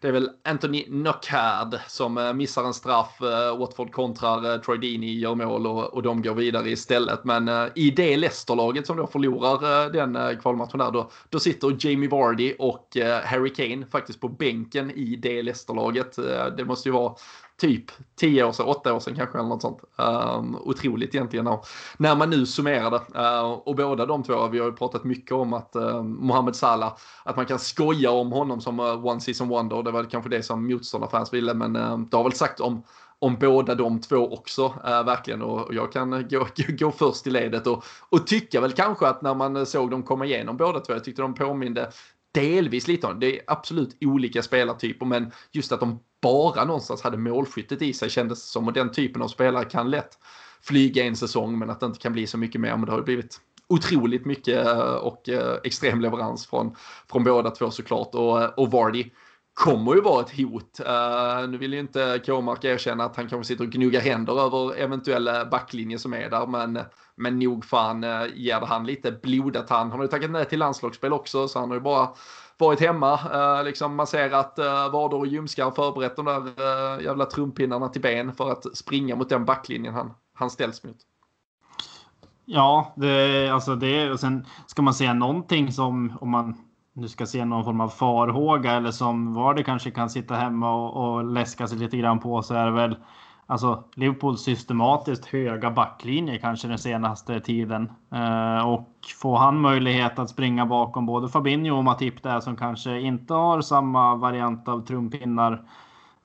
det är väl Anthony Knockhard som eh, missar en straff. Eh, Watford kontrar, eh, Troy Deeney gör mål och, och de går vidare istället. Men i det Leicester-laget som då förlorar den kvalmatchen där, då, då sitter Jamie Vardy och Harry Kane faktiskt på bänken i det Leicester-laget. Det måste ju vara typ 10 år sedan, 8 år sedan kanske eller något sånt. Um, otroligt egentligen när, när man nu summerar det. Uh, och båda de två, vi har ju pratat mycket om att ehm, uh, Mohamed Salah, att man kan skoja om honom som uh, one season wonder. Det var kanske det som motståndarfans ville, men uh, det har väl sagt om om båda de två också, äh, verkligen. Och jag kan gå, gå först i ledet och, och tycka väl kanske att när man såg dem komma igenom båda två, jag tyckte de påminde delvis lite om det. är absolut olika spelartyper, men just att de bara någonstans hade målskyttet i sig kändes som. Och den typen av spelare kan lätt flyga en säsong, men att det inte kan bli så mycket mer. Men det har ju blivit otroligt mycket eh, och eh, extrem leverans från, från båda två såklart. Och, eh, och Vardy kommer ju vara ett hot. Uh, nu vill ju inte Kåmark erkänna att han kanske sitter och gnuggar händer över eventuella backlinjer som är där, men, men nog fan uh, ger det han lite blodat. Han, han har ju tackat nej till landslagsspel också, så han har ju bara varit hemma, eh, liksom masserat eh, vader och ljumskar, förberett de där eh, jävla trumpinnarna till ben för att springa mot den backlinjen han, han ställs mot. Ja, det, alltså det, och sen ska man säga någonting som om man nu ska se någon form av farhåga eller som var det kanske kan sitta hemma och, och läska sig lite grann på så är det väl alltså Liverpools systematiskt höga backlinje kanske den senaste tiden. Eh, och får han möjlighet att springa bakom både Fabinho och Matip där som kanske inte har samma variant av trumpinnar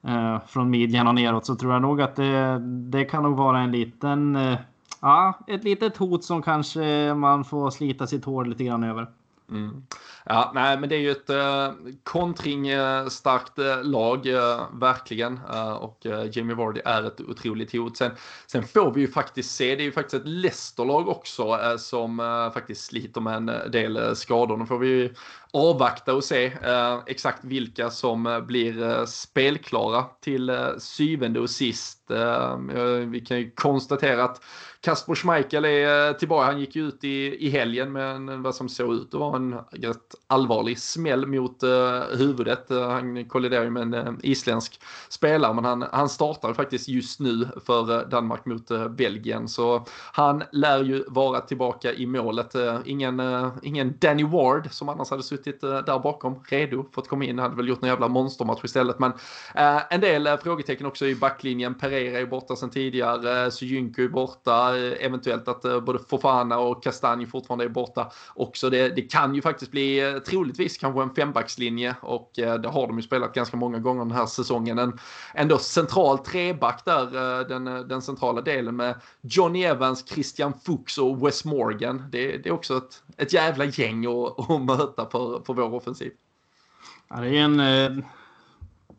eh, från midjan och neråt så tror jag nog att det, det kan nog vara en liten, eh, ja, ett litet hot som kanske man får slita sitt hår lite grann över. Mm. Ja, nej, men det är ju ett eh, kontringstarkt eh, lag, eh, verkligen. Eh, och eh, Jamie Vardy är ett otroligt hot. Sen, sen får vi ju faktiskt se, det är ju faktiskt ett Leicester-lag också eh, som faktiskt sliter med en del skador. Nu får vi ju avvakta och se eh, exakt vilka som eh, blir eh, spelklara till syvende och sist. vi kan ju konstatera att Kasper Schmeichel är tillbaka. Han gick ju ut i, i helgen med vad som såg ut att vara en rätt allvarlig smäll mot huvudet. Han kolliderade med en isländsk spelare, men han, han startar faktiskt just nu för Danmark mot Belgien. Så han lär ju vara tillbaka i målet. ingen, ingen Danny Ward som annars hade suttit Eh, där bakom, redo för att komma in. Hade väl gjort en jävla monstermatch istället. Men eh, en del eh, frågetecken också i backlinjen. Pereira är borta sedan tidigare, Sujynko är borta eventuellt att eh, både Fofana och Kastanj fortfarande är borta också. Det, det, kan ju faktiskt bli eh, troligtvis kanske en fembackslinje och eh, det har de ju spelat ganska många gånger den här säsongen. En ändå central treback där, den, den centrala delen med Johnny Evans, Christian Fuchs och Wes Morgan. Det, det är också ett, ett jävla gäng att, att möta för, för vår offensiv. Ja, det är en eh,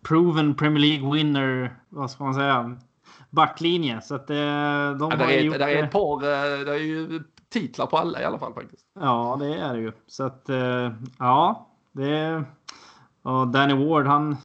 proven Premier League winner, vad ska man säga, backlinje. Så att, eh, de ja, har är, gjort... Där är ett par, eh, det är ju titlar på alla i alla fall faktiskt. Ja, det är det ju. Så att, eh, ja, det... Och Danny Ward, han...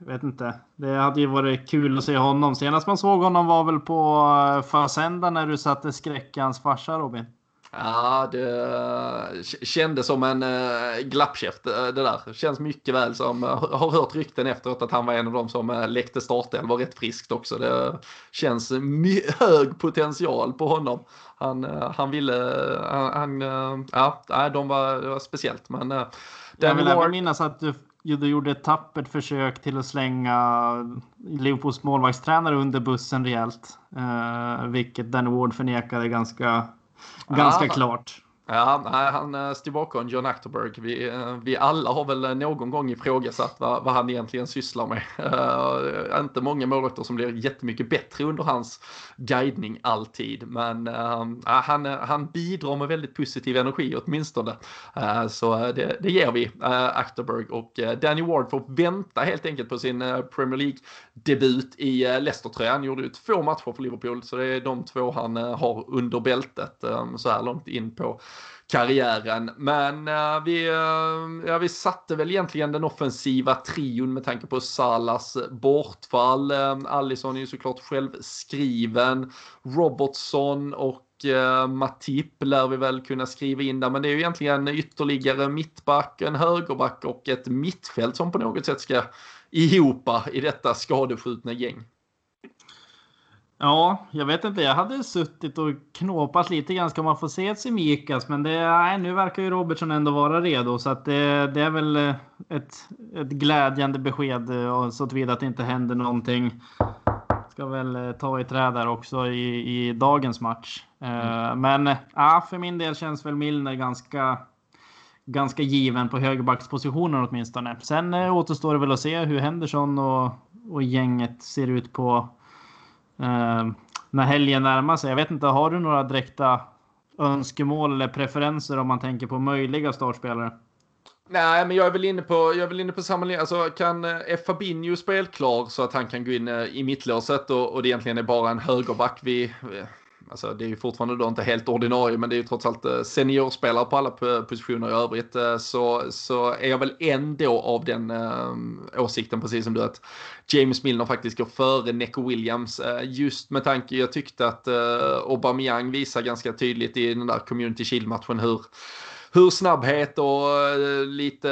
Vet inte. Det hade ju varit kul att se honom. Senast man såg honom var väl på Fazenda när du satte skräck i hans farsa, Robin. Ja, det kändes som en uh, glappkäft det där. Känns mycket väl som, har hört rykten efteråt att han var en av dem som läckte startelva rätt friskt också. Det känns hög potential på honom. Han, han ville, uh, han, ja, de var, det var speciellt. Men jag vill även minnas att du, du gjorde ett tappert försök till att slänga Liverpools målvaktstränare under bussen rejält. vilket Danny Ward förnekade ganska Ganska ja, klart. Ja, han eh, står stod bakom John Acterberg. Vi, eh, vi alla har väl eh, någon gång ifrågasatt vad, vad han egentligen sysslar med. Uh, inte många målvakter som blir jättemycket bättre under hans guidning alltid. Men uh, han, han bidrar med väldigt positiv energi åtminstone. Uh, så det, det ger vi uh, Acterberg och Danny Ward får vänta helt enkelt på sin Premier League-debut i Leicester-tröjan. Han gjorde ju två matcher för Liverpool så det är de två han har under bältet um, så här långt in på karriären. Men uh, vi, uh, ja, vi satte väl egentligen den offensiva trion med tanke på Salas bortfall. Uh, Allison är ju såklart självskriven. Robertson och uh, Matip lär vi väl kunna skriva in där. Men det är ju egentligen ytterligare mittback, en högerback och ett mittfält som på något sätt ska ihopa i detta skadeskjutna gäng. Ja, jag vet inte. Jag hade suttit och knåpat lite grann. Ska man få se ett Semikas? Men det, nej, nu verkar ju Robertson ändå vara redo. Så att det, det är väl eh, ett, ett glädjande besked eh, så tillvida att det inte händer någonting. Ska väl eh, ta i trä där också i, i dagens match. Mm. Men ja, för min del känns väl Milner ganska ganska given på högerbackspositionen åtminstone. Sen återstår det väl att se hur Henderson och, och gänget ser ut på eh, när helgen närmar sig. Jag vet inte, har du några direkta önskemål eller preferenser om man tänker på möjliga startspelare? Nej, men jag är väl inne på, jag är väl inne på samma linje. Alltså, kan eh, F. Fabinho spelklar så att han kan gå in eh, i mittlåset och, och det egentligen är bara en högerback vi eh, Alltså det är ju fortfarande då inte helt ordinarie men det är ju trots allt eh, seniorspelare på alla positioner i övrigt. Eh, så, så är jag väl ändå av den äh, åsikten precis som du att James Milner faktiskt går före Neco Williams. Äh, just med tanke, jag tyckte att äh, Aubameyang visar ganska tydligt i den där Community Shield-matchen hur hur snabbhet och lite,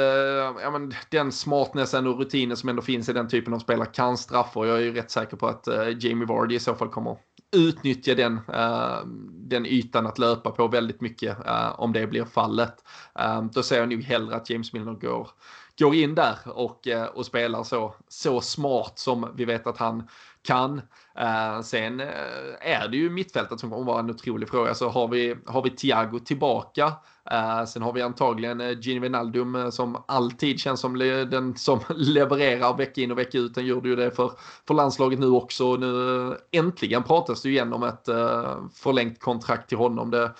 ja men den smartnessen och rutinen som ändå finns i den typen av spelare kan straffa och jag är ju rätt säker på att Jamie Vardy i så fall kommer utnyttja den, uh, den ytan att löpa på väldigt mycket uh, om det blir fallet. Uh, då ser jag nog hellre att James Milner går, går in där och, och spelar så, så smart som vi vet att han kan. Uh, sen uh, är det ju mittfältet som kommer vara en otrolig fråga. Så har vi, har vi Thiago tillbaka. Uh, sen har vi antagligen uh, Gini Wijnaldum som alltid känns som den som levererar vecka in och vecka ut. Den gjorde ju det för, för landslaget nu också. Nu äntligen pratas det ju ett eh, förlängt kontrakt till honom. Det,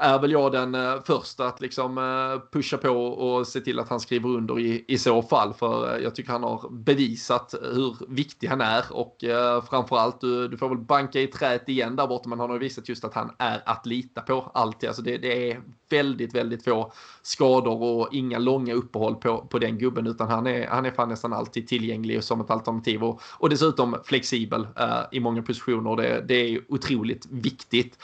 är väl jag den eh, första att liksom eh, pusha på och se till att han skriver under i, i så fall. För eh, jag tycker han har bevisat hur viktig han är och eh, framförallt du, du får väl banka i träet igen där borta men han har visat just att han är att lita på alltid. Alltså det, det är väldigt, väldigt få skador och inga långa uppehåll på, på den gubben utan han är, han är fan nästan alltid tillgänglig som ett alternativ och, och dessutom flexibel eh, i många positioner. Det, det är otroligt viktigt.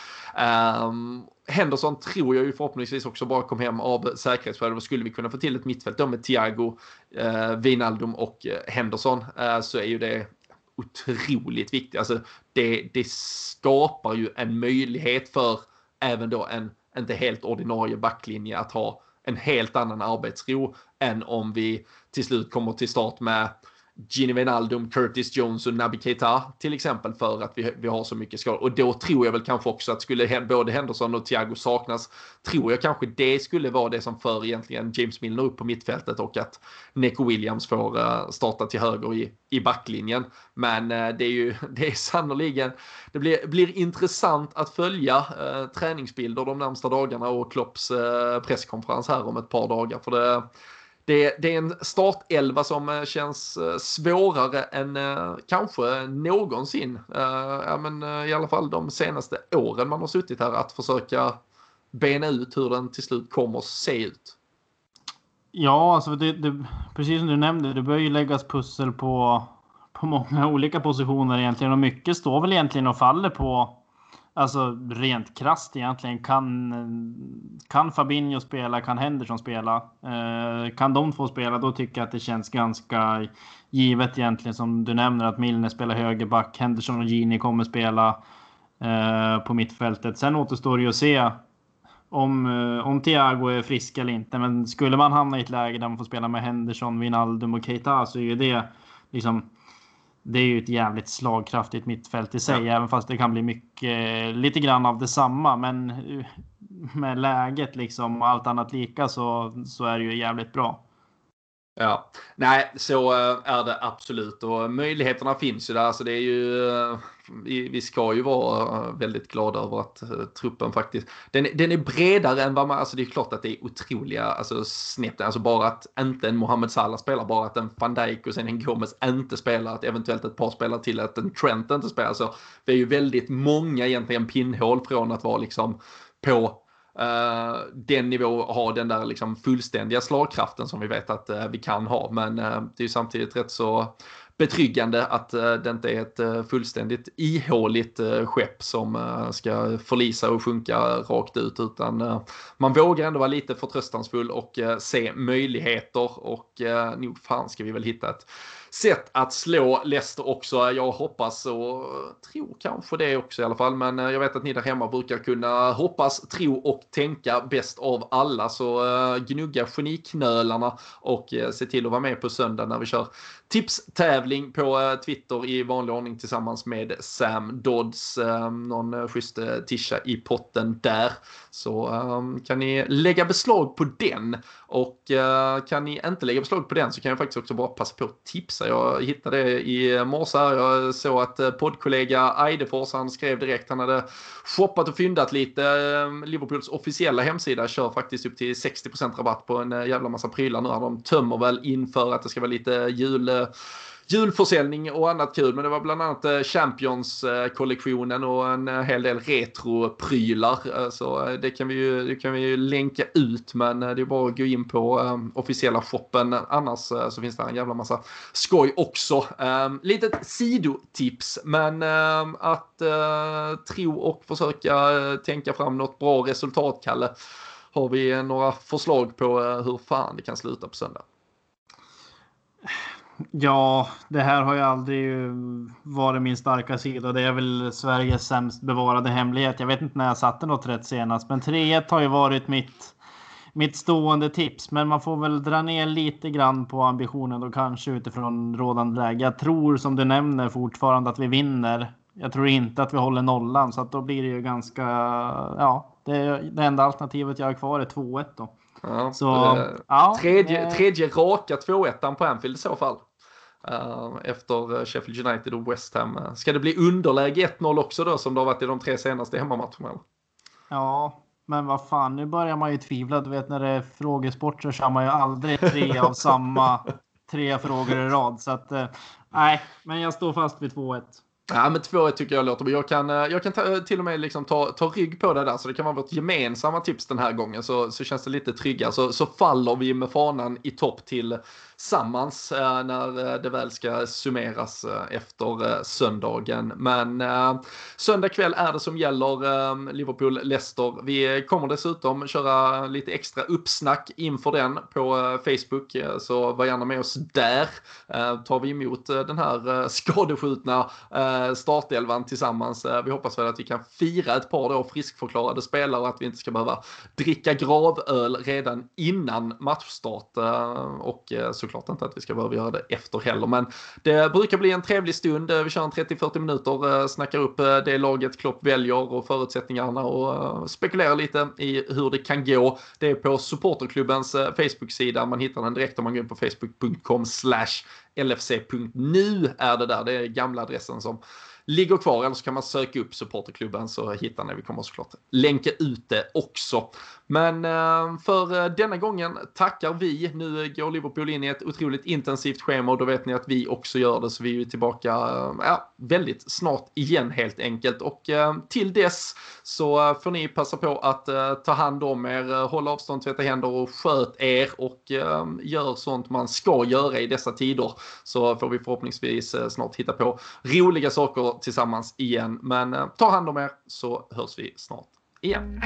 Um, Henderson tror jag ju förhoppningsvis också bara kom hem av säkerhetsskäl. Då skulle vi kunna få till ett mittfält då med Thiago, eh, Wijnaldum och eh, Henderson eh, så är ju det otroligt viktigt. Alltså det, det skapar ju en möjlighet för även då en inte helt ordinarie backlinje att ha en helt annan arbetsro än om vi till slut kommer till start med Gini Wijnaldum, Curtis Jones och Naby Keita till exempel för att vi, vi har så mycket skador. Och då tror jag väl kanske också att skulle både Henderson och Thiago saknas, tror jag kanske det skulle vara det som för egentligen James Milner upp på mittfältet och att Neco Williams får eh, starta till höger i, i backlinjen. Men eh, det är ju, det är sannoliken, det blir, blir intressant att följa eh, träningsbilder de närmsta dagarna och Klopps eh, presskonferens här om ett par dagar. För det det, det, är en startelva som eh, känns eh, svårare än eh, kanske någonsin. Ja, men, I alla fall de senaste åren man har suttit här att försöka bena ut hur den till slut kommer att se ut. Ja, alltså det, det, precis som du nämnde, det bör ju läggas pussel på, på många olika positioner egentligen och mycket står väl egentligen och faller på Alltså rent krast egentligen. Kan, kan Fabinho spela? Kan Henderson spela? Eh, kan de två spela? Då tycker jag att det känns ganska givet egentligen som du nämner att Milner spelar högerback. Henderson och Gini kommer spela eh, på mittfältet. Sen återstår det ju att se om, eh, om Thiago är frisk eller inte. Men skulle man hamna i ett läge där man får spela med Henderson, Wijnaldum och Keita så är ju det liksom det är ju ett jävligt slagkraftigt mittfält i sig, ja. även fast det kan bli mycket, lite grann av detsamma. Men med läget liksom och allt annat lika så, så är det ju jävligt bra. Ja, nej, så eh, är det absolut och möjligheterna finns ju där. Så det är ju, vi, vi ska ju vara eh, väldigt glada över att eh, truppen faktiskt, den, den är bredare än vad man, alltså det är klart att det är otroliga, alltså snett, alltså bara att inte en Mohamed Salah spelar, bara att en van Dijk och sen en Gomez inte spelar, att eventuellt ett par spelar till, att en Trent inte spelar. Så det är ju väldigt många egentligen pinnhål från att vara liksom på Uh, den nivå ha den där liksom fullständiga slagkraften som vi vet att uh, vi kan ha. Men uh, det är ju samtidigt rätt så betryggande att eh, det inte är ett eh, fullständigt ihåligt eh, skepp som ska förlisa och sjunka rakt ut utan man vågar ändå vara lite förtröstansfull och se möjligheter och nog fan ska vi väl hitta ett sätt att slå Leicester också. Jag hoppas och tror kanske det också i alla fall. Men eh, jag vet att ni där hemma brukar kunna hoppas, tro och tänka bäst av alla. Så eh, gnugga geniknölarna och eh, se till att vara med på söndag när vi kör tipstävling på Twitter i vanlig ordning tillsammans med Sam Dodds. Någon schysst tisha i potten där. Så kan ni lägga beslag på den. Och kan ni inte lägga beslag på den så kan jag faktiskt också bara passa på att tipsa jag hittade det i morse. Jag såg att eh, poddkollega Eidefors, han skrev direkt, han hade shoppat och fyndat lite. Eh, Liverpools officiella hemsida kör faktiskt upp till 60% rabatt på en eh, jävla massa prylar nu. De tömmer väl inför att det ska vara lite jul julförsäljning och annat kul. Men det var bland annat eh, Champions-kollektionen och en eh, hel del retroprylar. Eh, så det kan vi ju, det kan vi ju länka ut. Men det är bara att gå in på officiella shoppen. Annars så finns det en jävla massa skoj också. Ehm, litet sidotips. Men att tro och försöka tänka fram något bra resultat, Kalle. Har vi några förslag på hur fan det kan sluta på söndag? Ja, det här har ju aldrig varit min starka sida. Det är väl Sveriges sämst bevarade hemlighet. Jag vet inte när jag satte något rätt senast, men 3-1 har ju varit mitt, mitt stående tips. Men man får väl dra ner lite grann på ambitionen då kanske utifrån rådande läge. Jag tror som du nämner fortfarande att vi vinner. Jag tror inte att vi håller nollan så att då blir det ju ganska, ja, det, det enda alternativet jag har kvar är 2-1 då. Ja, så, ja, tredje, tredje raka 2-1 på Anfield i så fall. Uh, efter Sheffield United och West Ham. Ska det bli underläge 1-0 också då som det har varit i de tre senaste hemmamatcherna? Ja, men vad fan, nu börjar man ju tvivla. Du vet när det är frågesport så kör man ju aldrig tre av samma tre frågor i rad. Så att, uh, nej, men jag står fast vid 2-1. Ja, men 2-1 tycker jag låter bra. Jag kan, eh, jag kan ta, eh, till och med liksom ta, ta rygg på det där, så det kan vara vårt gemensamma tips den här gången, så, så känns det lite tryggare. Så, så faller vi med fanan i topp tillsammans eh, när eh, det väl ska summeras eh, efter söndagen. Men söndag kväll är det som gäller Liverpool-Leicester. Vi kommer dessutom köra lite extra uppsnack inför den på Facebook, så var gärna med oss där. Tar vi emot den här skadeskjutna Eh, startelvan tillsammans. Eh, vi hoppas väl att vi kan fira ett par då friskförklarade spelare och att vi inte ska behöva dricka gravöl redan innan matchstart eh, och såklart inte att vi ska behöva göra det efter heller. Men det brukar bli en trevlig stund. Vi kör en 30-40 minuter, snackar upp det laget Klopp väljer och förutsättningarna och spekulerar lite i hur det kan gå. Det är på supporterklubbens Facebook-sida. Man hittar den direkt om man går in på facebook.com slash lfc.nu är det där. Det är gamla adressen som ligger kvar eller så kan man söka upp supporterklubben så hittar ni. Vi kommer såklart länka ut det också. Men eh, för eh, denna gången tackar vi. Nu går Liverpool in i ett otroligt intensivt schema och då vet ni att vi också gör det så vi är tillbaka eh, ja, väldigt snart igen helt enkelt. Och till dess så får ni passa på att ta hand om er, hålla avstånd, tvätta händer och sköt er och gör sånt man ska göra i dessa tider. Så får vi förhoppningsvis snart hitta på roliga saker tillsammans igen. Men eh, ta hand om er så hörs vi snart igen.